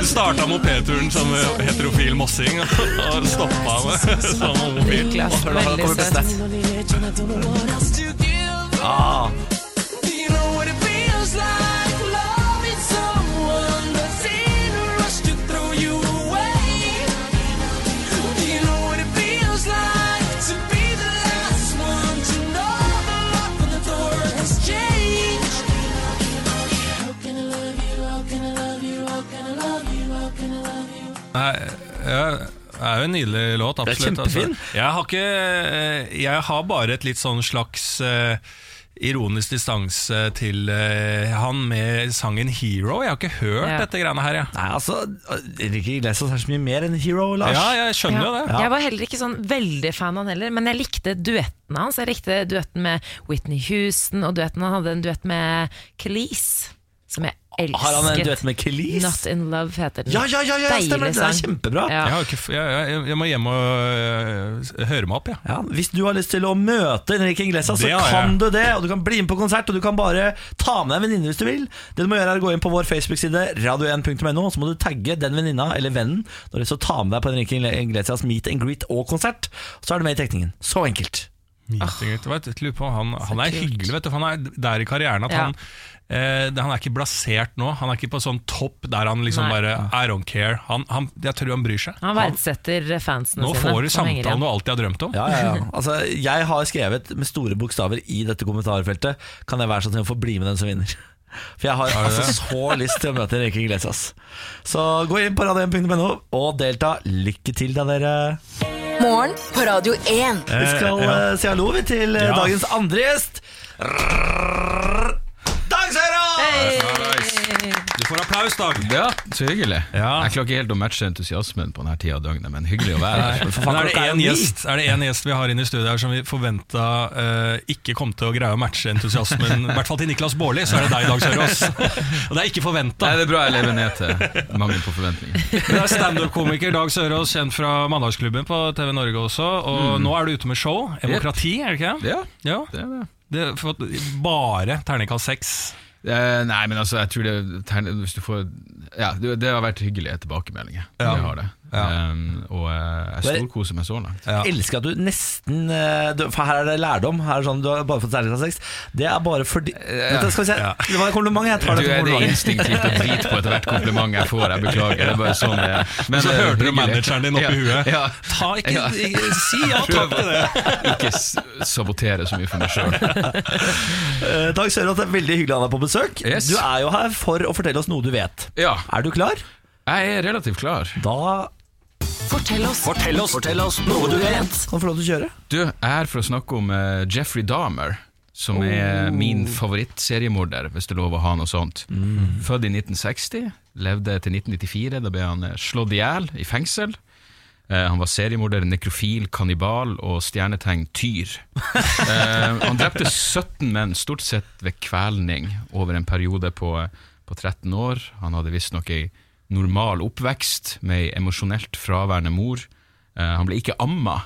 Du starta mopedturen som heterofil mossing og stoppa med som homofil. Niklas, Hør veldig beste. Ah. Det er jo en nydelig låt, Det er absolutt. kjempefin. Altså. Jeg har ikke Jeg har bare et litt sånn slags eh, ironisk distanse til uh, han med sangen 'Hero'. Jeg har ikke hørt Ja. dette greiene her, jeg. Nei, altså, Ricky Iglesias er så mye mer enn Hero, Lars. Ja, jeg skjønner jo det. Jeg var heller ikke sånn veldig fan av han heller, men jeg likte duettene hans. Jeg likte duetten med Whitney Houston, og duetten han hadde en duett med Kelis, som jeg elsket. Har han en duett med Kelis? Not in Love heter den. Ja, ja, ja, ja, stemmer det. Det er kjempebra. Ja. Jeg, har ikke, jeg, jeg, jeg må hjem og øh, høre meg opp, jeg. Ja, hvis du har lyst til å møte Henrik Inglesa, så kan jeg. du det. Og du kan bli med på konsert, og du kan bare ta med deg en venninne hvis du vil. Det du må gjøre er å gå inn på vår Facebook-side, radio1.no, så må du tagge den venninna eller vennen når du så ta med deg på Henrik Inglesias meet and greet og konsert. Så er du med i tekningen. Så enkelt. Meet and greet. vet du, lurer på, han, han er kult. hyggelig, vet du. Han er der i karrieren at Ja. han eh, Han er ikke blasert nå. Han er ikke på sånn topp der han liksom Nei. bare I don't care. Han, han, jeg tror han bryr seg. Han verdsetter fansene Nå sine. får du samtalen du alltid har drømt om. Ja, ja, ja. [laughs] Altså, jeg har skrevet med store bokstaver i dette kommentarfeltet Kan jeg være sånn til å få bli med den som vinner? [laughs] For jeg har Har altså så lyst til å møte Enrique Iglesias. Så gå inn på radio1.no og delta. Lykke til, da, dere. Morgen på Radio 1. Vi skal ja. eh, si hallo til eh, Ja. dagens andre gjest. Du får applaus, Dag. Ja, så hyggelig. Ja. Jeg klarer ikke helt å matche entusiasmen på denne tida av døgnet, men hyggelig å være her. Men er det en gjest, det en gjest vi har inne i studio her som vi forventa uh, ikke kom til å greie å matche entusiasmen, i hvert fall til Niklas Baarli, så er det deg, Dag Sørås. [laughs] Og det er ikke forventa. Det er bra jeg lever ned til mangel på forventninger. Det er standup-komiker Dag Sørås, kjent fra Mandagsklubben på TV Norge også. Og nå er du ute med show. Demokrati, er det ikke? Ja, Ja. det er det. Det for, bare terningkast seks. Eh, nei, men altså, jeg tror det Hvis du får Ja, det, det har vært hyggelige tilbakemeldinger. Ja. Det har det. Ja. Um, og eh, jeg storkoser meg så langt. Ja. Jeg elsker at du nesten eh, du, For her er det lærdom. Her er sånn, du har bare fått særlig sex. Det er bare fordi Vet du, Skal vi se. Ja. Det var et kompliment. Jeg tar Du, det er det instinktivt å drite på ethvert kompliment jeg får. Jeg beklager. Det er bare sånn det er. Men, Så eh, hørte du manageren din oppi ja, huet. Ja. Ta ikke, Ja. Si ja takk til det. Ikke sabotere så mye for meg sjøl. Uh, takk, det er veldig hyggelig å ha deg på besøk. Yes. Du er jo her for å fortelle oss noe du vet. Ja, Er du klar? jeg er relativt klar. Da Fortell oss. Fortell oss, fortell oss noe du vet. kan du få lov til å kjøre. Du, jeg er her for å snakke om uh, Jeffrey Dahmer, som er min favorittseriemorder, hvis det er lov å ha noe sånt. Født i 1960, levde til 1994. Da ble han eh, slått i hjel i fengsel. Eh, han var seriemorder, nekrofil, kannibal og stjernetegn tyr. [laughs] Eh, han drepte 17 menn, stort sett ved kvelning, over en periode på, på 13 år. Han hadde visstnok ei normal oppvekst med ei emosjonelt fraværende mor. Uh, han ble ikke amma,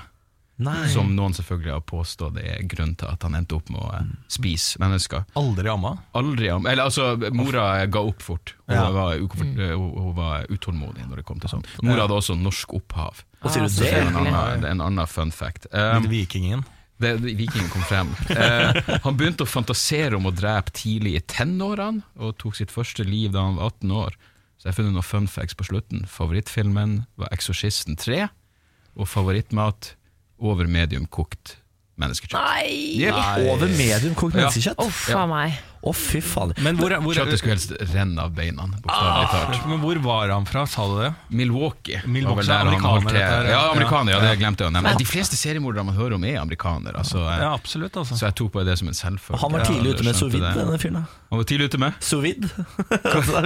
Nei. som noen selvfølgelig har påstått er grunnen til at han endte opp med å uh, spise mennesker. Aldri amma. Aldri amma. Eller altså, mora ga opp fort. Hun, Ja. var, ukomfort, eh, hun, hun var utålmodig når det kom til sånt. Mora hadde også norsk opphav. Og sier du Ah, det? Det er en annen, det er en annen fun fact. Um, Vikingen. det, det, vikingen kom frem. [laughs] Eh, han begynte å fantasere om å drepe tidlig i tenårene, og tok sitt første liv da han var 18 år. Så jeg har funnet noen fun facts på slutten. Favorittfilmen var 'Eksorsisten 3', og favorittmat over medium kokt menneskekjøtt. Nei! Yep. Over medium kokt Ja. menneskekjøtt. Uff Ja. a meg. Å, fy faen. Men hvor, hvor, Kjøttet skulle helst renne av beina. Ah, men hvor var han fra, sa du det? Milwaukee. Milwaukee, var amerikaner, dette her, ja. Ja, amerikaner, ja, det Ja. glemte jeg å nevne. De fleste seriemordere man hører om, er amerikanere. Altså, Ja, absolutt. Altså. Så jeg tok på det som en selvfølge. Han var tidlig ute med sovid, sous vide, denne fyren. Han var tidlig ute med? Sous vide. altså,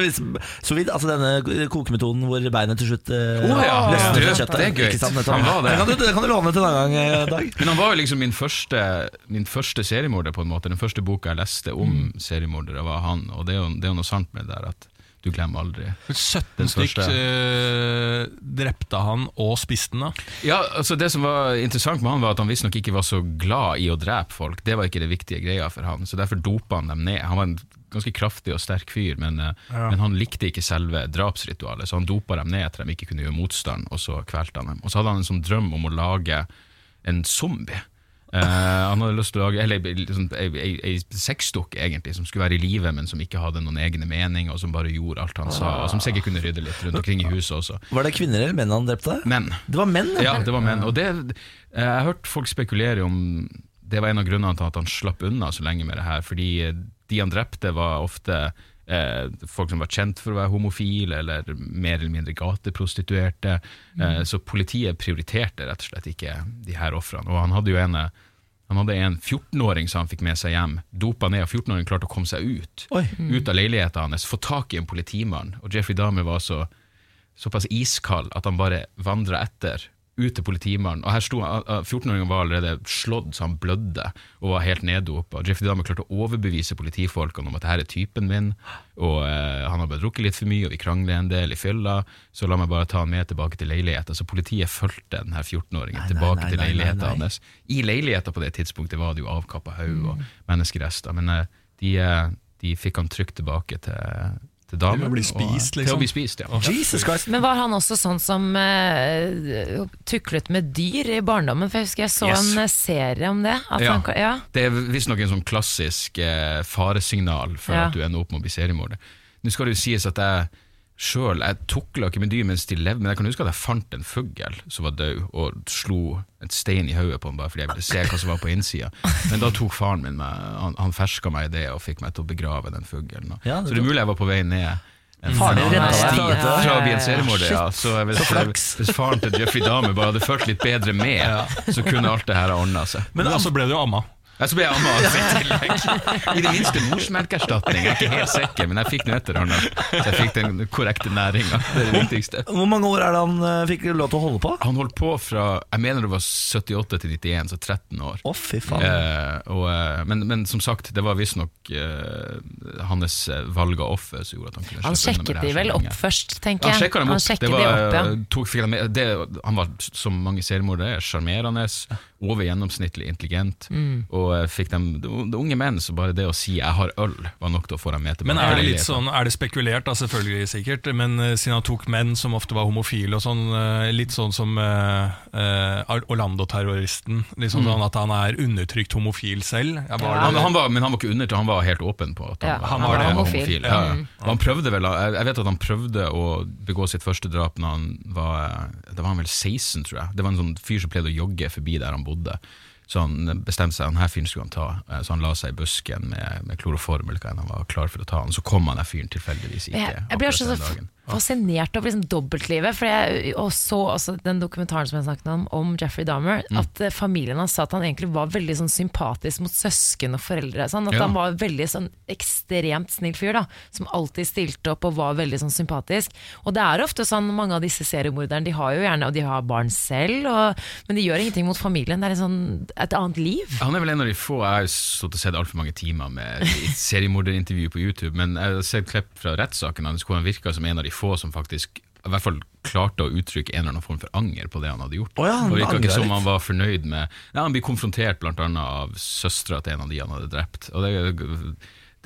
sous vide, altså denne kokemetoden hvor beinet til slutt oh, ja. løsner fra kjøttet. det er gøy. Sant. Han var det. kan, du, det kan du låne til en annen gang, eh, Dag. Men han var jo liksom min første, min første seriemorder, på en måte. Den første boka jeg leste om Mm. Seriemordere, var han. Og det er, jo, det er jo noe sant med det der at du glemmer aldri. 17 Den stykk eh, drepte han og spiste den, da. Ja, altså Det som var interessant med han, var at han visstnok ikke var så glad i å drepe folk. Det var ikke det viktige greia for han, så derfor dopa han dem ned. Han var en ganske kraftig og sterk fyr, men, eh, Ja. men han likte ikke selve drapsritualet, så han dopa dem ned til de ikke kunne gjøre motstand, og så kvelte han dem. Og så hadde han en sånn drøm om å lage en zombie. Eh, han hadde lyst til å lage eller, liksom, ei, ei, ei sexdukke, egentlig, som skulle være i live, men som ikke hadde noen egne meninger, og som bare gjorde alt han sa, og som sikkert kunne rydde litt rundt omkring i huset også. Var det kvinner eller menn han drepte? Menn. Det var menn, Ja, det var menn. Og det, uh, jeg har hørt folk spekulere om det var en av grunnene til at han slapp unna så lenge med det her, fordi de han drepte var ofte folk som var kjent for å være homofile, eller mer eller mindre gateprostituerte. Eh, så politiet prioriterte rett og slett ikke de her ofrene. Og han hadde jo en eh, han hadde en 14-åring som han fikk med seg hjem, dopa ned, og 14-åringen klarte å komme seg ut. Oi. Ut av leiligheten hans, få tak i en politimann. Og Jeffrey Dahmer var så såpass iskald at han bare vandra etter ut til politimannen. Og her sto han, uh, 14-åringen var allerede slått så han blødde og var helt neddopa. Jeffrey Dahmer klarte å overbevise politifolkene om at dette er typen min, og eh, han har bare drukket litt for mye, og vi krangler en del i fylla, så la meg bare ta han med tilbake til leiligheten. Så politiet fulgte denne 14-åringen tilbake nei, nei, til leiligheten hans. I leiligheten på det tidspunktet var det jo avkappa haug og menneskerester, men eh, de, eh, de fikk han trygt tilbake til, til damen. Til å bli og- spist, Til liksom. å bli spist, ja. Jesus Christ. Men var han også sånn som uh, tuklet med dyr i barndommen? For jeg husker jeg så Yes. en eh, serie om det. At Ja. han, ja. Det er visstnok en sånn klassisk uh, faresignal for Ja. at du ender opp med å bli seriemorder. Nå skal det jo sies at jeg sjøl tukla ikke med dyr mens de levde, men jeg kan huske at jeg fant en fugl som var død, og slo et stein i hodet på den bare fordi jeg ville se hva som var på innsida. Men da tok faren min meg, han, han ferska meg i det og fikk meg til å begrave den fuglen. og- Ja, det Så det er mulig jeg var på vei ned. Faren din en redda deg fra å bli en seriemorder, ja. Så hvis, hvis faren til Jeffrey Dahmer bare hadde følt litt bedre med, [laughs] så kunne alt det her ha ordna seg. Men så ble du jo amma. Ja, så ble jeg amma altså, i tillegg. I det minste morsmelkerstatning. Jeg er ikke helt sikker, men jeg fikk noe etter hånda. Så jeg fikk den korrekte næringa. Det er det viktigste. Hvor mange år er det han eh, fikk lov til å holde på? Han holdt på fra jeg mener det var 78 til 91, så 13 år. Å, fy faen. Eh, og, eh, men, men som sagt, det var visstnok eh, hans eh, valg av offer som gjorde at han kunne Han sjekket de vel opp først, tenker Han jeg. sjekka dem opp. sjekket det var, de opp, ja. tok, fikk han, med, det, han var, som mange seriemordere, sjarmerende, over gjennomsnittlig intelligent. Mm. Og eh, fikk dem, de, de unge menn, så bare det å si 'jeg har øl', var nok til å få dem med tilbake. Men er det litt sånn, er det spekulert, da selvfølgelig sikkert, men eh, siden han tok menn som ofte var homofile og sånn, eh, litt sånn som uh, uh, Orlando-terroristen, liksom Mm. sånn at han er undertrykt homofil selv? Ja, var han, han var, men han var ikke undertrykt, han var helt åpen på at han, Ja, var, han var det. homofil. Ja, ja. Mm. Han prøvde vel, jeg vet at han prøvde å begå sitt første drap når han var Da var han vel 16, tror jeg. Det var en sånn fyr som pleide å jogge forbi der han bodde. Så han bestemte seg, han her fyren skulle han ta. Eh, Så han la seg i busken med, med kloroform, eller hva enn han var klar for å ta Og Så kom han der fyren tilfeldigvis ikke. Jeg, jeg blir den så. Fascinert over liksom dobbeltlivet. For jeg og så også den dokumentaren som jeg snakket om, om Jeffrey Dahmer. Mm. At eh, familien hans sa at han egentlig var veldig sånn sympatisk mot søsken og foreldre. Sånn, at Ja. han var veldig sånn ekstremt snill fyr, da. Som alltid stilte opp og var veldig sånn sympatisk. Og det er ofte sånn, mange av disse seriemorderne, de har jo gjerne Og de har barn selv, og, men de gjør ingenting mot familien. Det er en sånn, et annet liv. Han er vel en av de få Jeg har stått og sett altfor mange timer med seriemorderintervju på YouTube, men jeg har sett klipp fra rettssaken hans hvor han virka som en av de få som faktisk i hvert fall klarte å uttrykke en eller annen form for anger på det han hadde gjort. Oh ja, og virka ikke som han var fornøyd med ja, Han blir konfrontert annet av søstera til en av de han hadde drept. Og det,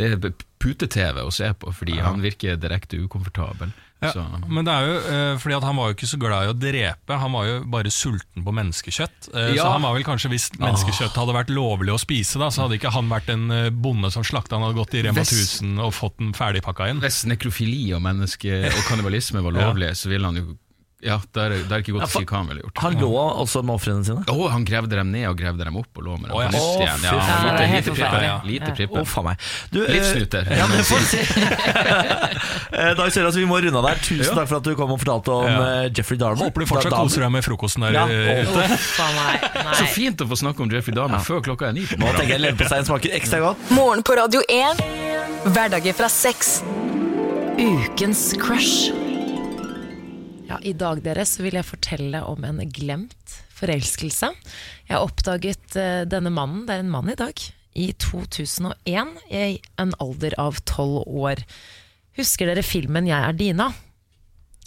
det er pute-TV å se på, fordi han virker direkte ukomfortabel. Ja, men det er jo eh, fordi at han var jo ikke så glad i å drepe, han var jo bare sulten på menneskekjøtt. Eh, Ja. Så han var vel kanskje Hvis menneskekjøtt hadde vært lovlig å spise, da, så hadde ikke han vært en eh, bonde som slakta. Han hadde gått i Rema Hvis- 1000 og fått den ferdigpakka inn. Hvis nekrofili og menneske og kannibalisme var lovlig, så ville han jo Ja, det er, det er ikke godt Ja, å si hva han ville gjort. Han lå også med ofrene sine. Å, han gravde dem ned og gravde dem opp og lå med dem på nytt Å, igjen. fy Ja, faen. det er lite, helt lite prippen. Ja. Lite prippen. faen meg. Du, eh, Livsnyter. Ja, men [laughs] for si. [laughs] Eh, Dag Sørås, vi må runde av der. Tusen Ja. takk for at du kom og fortalte om Ja. eh, Jeffrey Dahmer. Håper du fortsatt Da- koser deg med frokosten der Ja. eh, ute. Uff a meg. [laughs] Så Nei. fint å få snakke om Jeffrey Dahmer før klokka er ni på Nå tenker jeg leverposteien smaker ekstra godt. Morgen på Radio 1. Hverdager fra seks. Ukens crush. Ja, I dag dere, så vil jeg fortelle om en glemt forelskelse. Jeg oppdaget uh, denne mannen, det er en mann i dag, i 2001, i en alder av tolv år. Husker dere filmen 'Jeg er Dina'?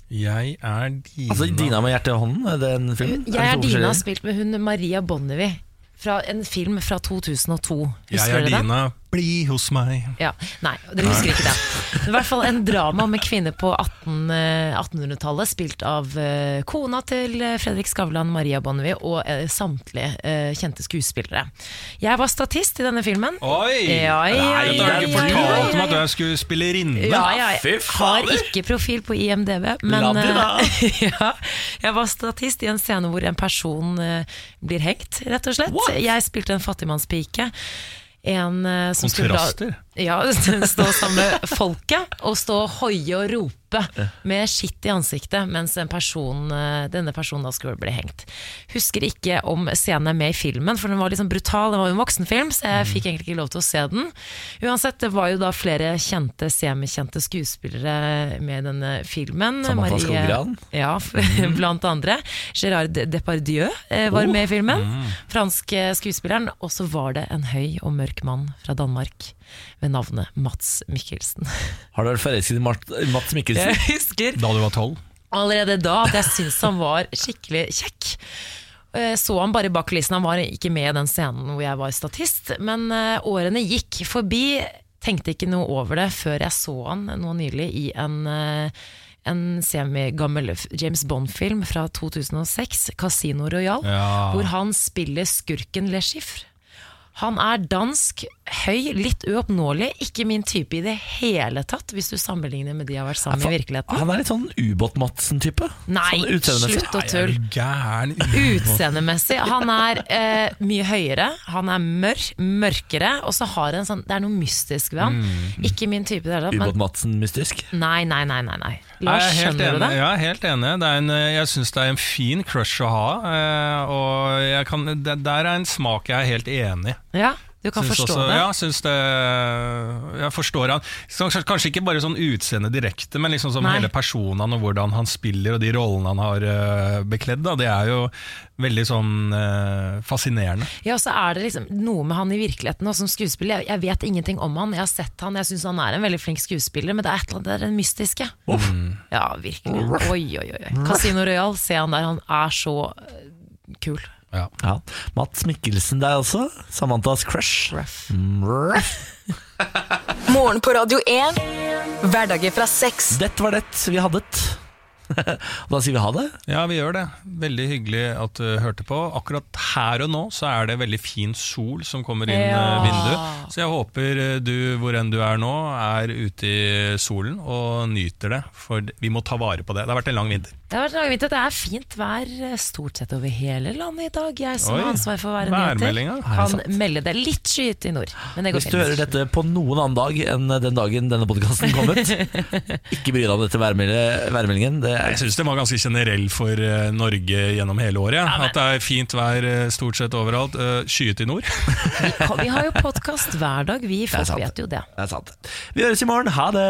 Jeg er Dina. Altså Dina med hjertet i hånden, er det en film? Jeg er Dina, spilt med hun Maria Bonnevie. Fra en film fra 2002. Jeg er dere den? Bli hos meg. Ja, Nei, dere husker ikke det. Det var i hvert fall en drama om en kvinne på 18, eh, 1800-tallet, spilt av eh, kona til eh, Fredrik Skavlan, Maria Bonnevie, og eh, samtlige eh, kjente skuespillere. Jeg var statist i denne filmen. Oi! Ja, ja, Nei, du har ikke fortalt meg at du er skuespillerinne. Ja, jeg har ikke profil på IMDb, men eh, [laughs] ja, jeg var statist i en scene hvor en person eh, blir hengt, rett og slett. What? Jeg spilte en fattigmannspike. En eh, som Kontraster. skulle ja, [laughs] stå sammen med folket og stå og hoie og rope med skitt i ansiktet mens en person, eh, denne personen da skulle bli hengt. Husker ikke om scenen er med i filmen, for den var liksom brutal. Det var jo en voksenfilm, så Mm. jeg fikk egentlig ikke lov til å se den. Uansett, det var jo da flere kjente, semikjente skuespillere med i denne filmen. Samantha Skogran. Ja, [laughs] blant andre. Gerard Depardieu eh, var Oh. med i filmen. Fransk eh, skuespilleren. Og så var det en høy og mørk mann fra Danmark ved navnet Mats Mikkelsen. [laughs] Har du vært forelsket i Mats Mikkelsen? Jeg husker Da du var tolv. allerede da at jeg syntes han var skikkelig kjekk. Jeg så han bare bak kulissene, han var ikke med i den scenen hvor jeg var statist. Men eh, årene gikk forbi, tenkte ikke noe over det før jeg så han nå nylig i en, eh, en semigammel James Bond-film fra 2006, 'Casino Royal', Ja. hvor han spiller skurken Le Chiffre. Han er dansk, høy, litt uoppnåelig, ikke min type i det hele tatt, hvis du sammenligner med de jeg har vært sammen med i virkeligheten. Han er litt sånn Ubåt-Madsen-type. Nei, sånn slutt å tulle. [laughs] Utseendemessig. Han er eh, mye høyere, han er mørk, mørkere, og så har han en sånn, det er noe mystisk ved han. Mm. Ikke min type i det hele tatt. Ubåt-Madsen-mystisk. Nei, nei, nei. nei, nei. Lars, jeg er helt skjønner du enig. det? Ja, helt enig. Det er en, eh, jeg syns det er en fin crush å ha. eh, Og jeg kan, det der er en smak jeg er helt enig i. Ja, du kan Syns forstå også- det. Ja, syns det Jeg forstår han. Så Kanskje, ikke bare sånn utseende direkte, men liksom som Nei. hele personen og hvordan han spiller og de rollene han har eh, bekledd. Da. Det er jo veldig sånn eh, fascinerende. Ja, og så er det liksom noe med han i virkeligheten og som skuespiller. Jeg, jeg vet ingenting om han, jeg har sett han, jeg syns han er en veldig flink skuespiller, men det er et eller annet der, er det mystiske. Ja, virkelig. Oi, oi, oi. Casino Royal, se han der, han er så eh, kul. Ja. Ja. Mats Mikkelsen der også. Samanthas crush. Ruff. Mm. [laughs] Morgen på Radio 1. Hverdager fra sex. Dette var det vi hadde. [laughs] da sier vi ha det. Ja, vi gjør det. Veldig hyggelig at du hørte på. Akkurat her og nå så er det veldig fin sol som kommer inn Ja. eh, vinduet. Så jeg håper eh, du, hvor enn du er nå, er ute i solen og nyter det. For vi må ta vare på det. Det har vært en lang vinter. Det har vært langvinter. Det er fint vær eh, stort sett over hele landet i dag. Jeg som Oi, har ansvar for å værmeldinga. værnyheter, kan melde det litt skyet i nord. Men det går Hvis du hører dette på noen annen dag enn den dagen denne podkasten kom ut, [laughs] ikke bry deg om dette værmeldingen. Det er Jeg syns det var ganske generell for eh, Norge gjennom hele året. At det er fint vær eh, stort sett overalt. Skyet i nord. [laughs] Vi, har jo podkast hver dag, vi. Folk vet jo det. Det er sant. Vi høres i morgen. Ha det!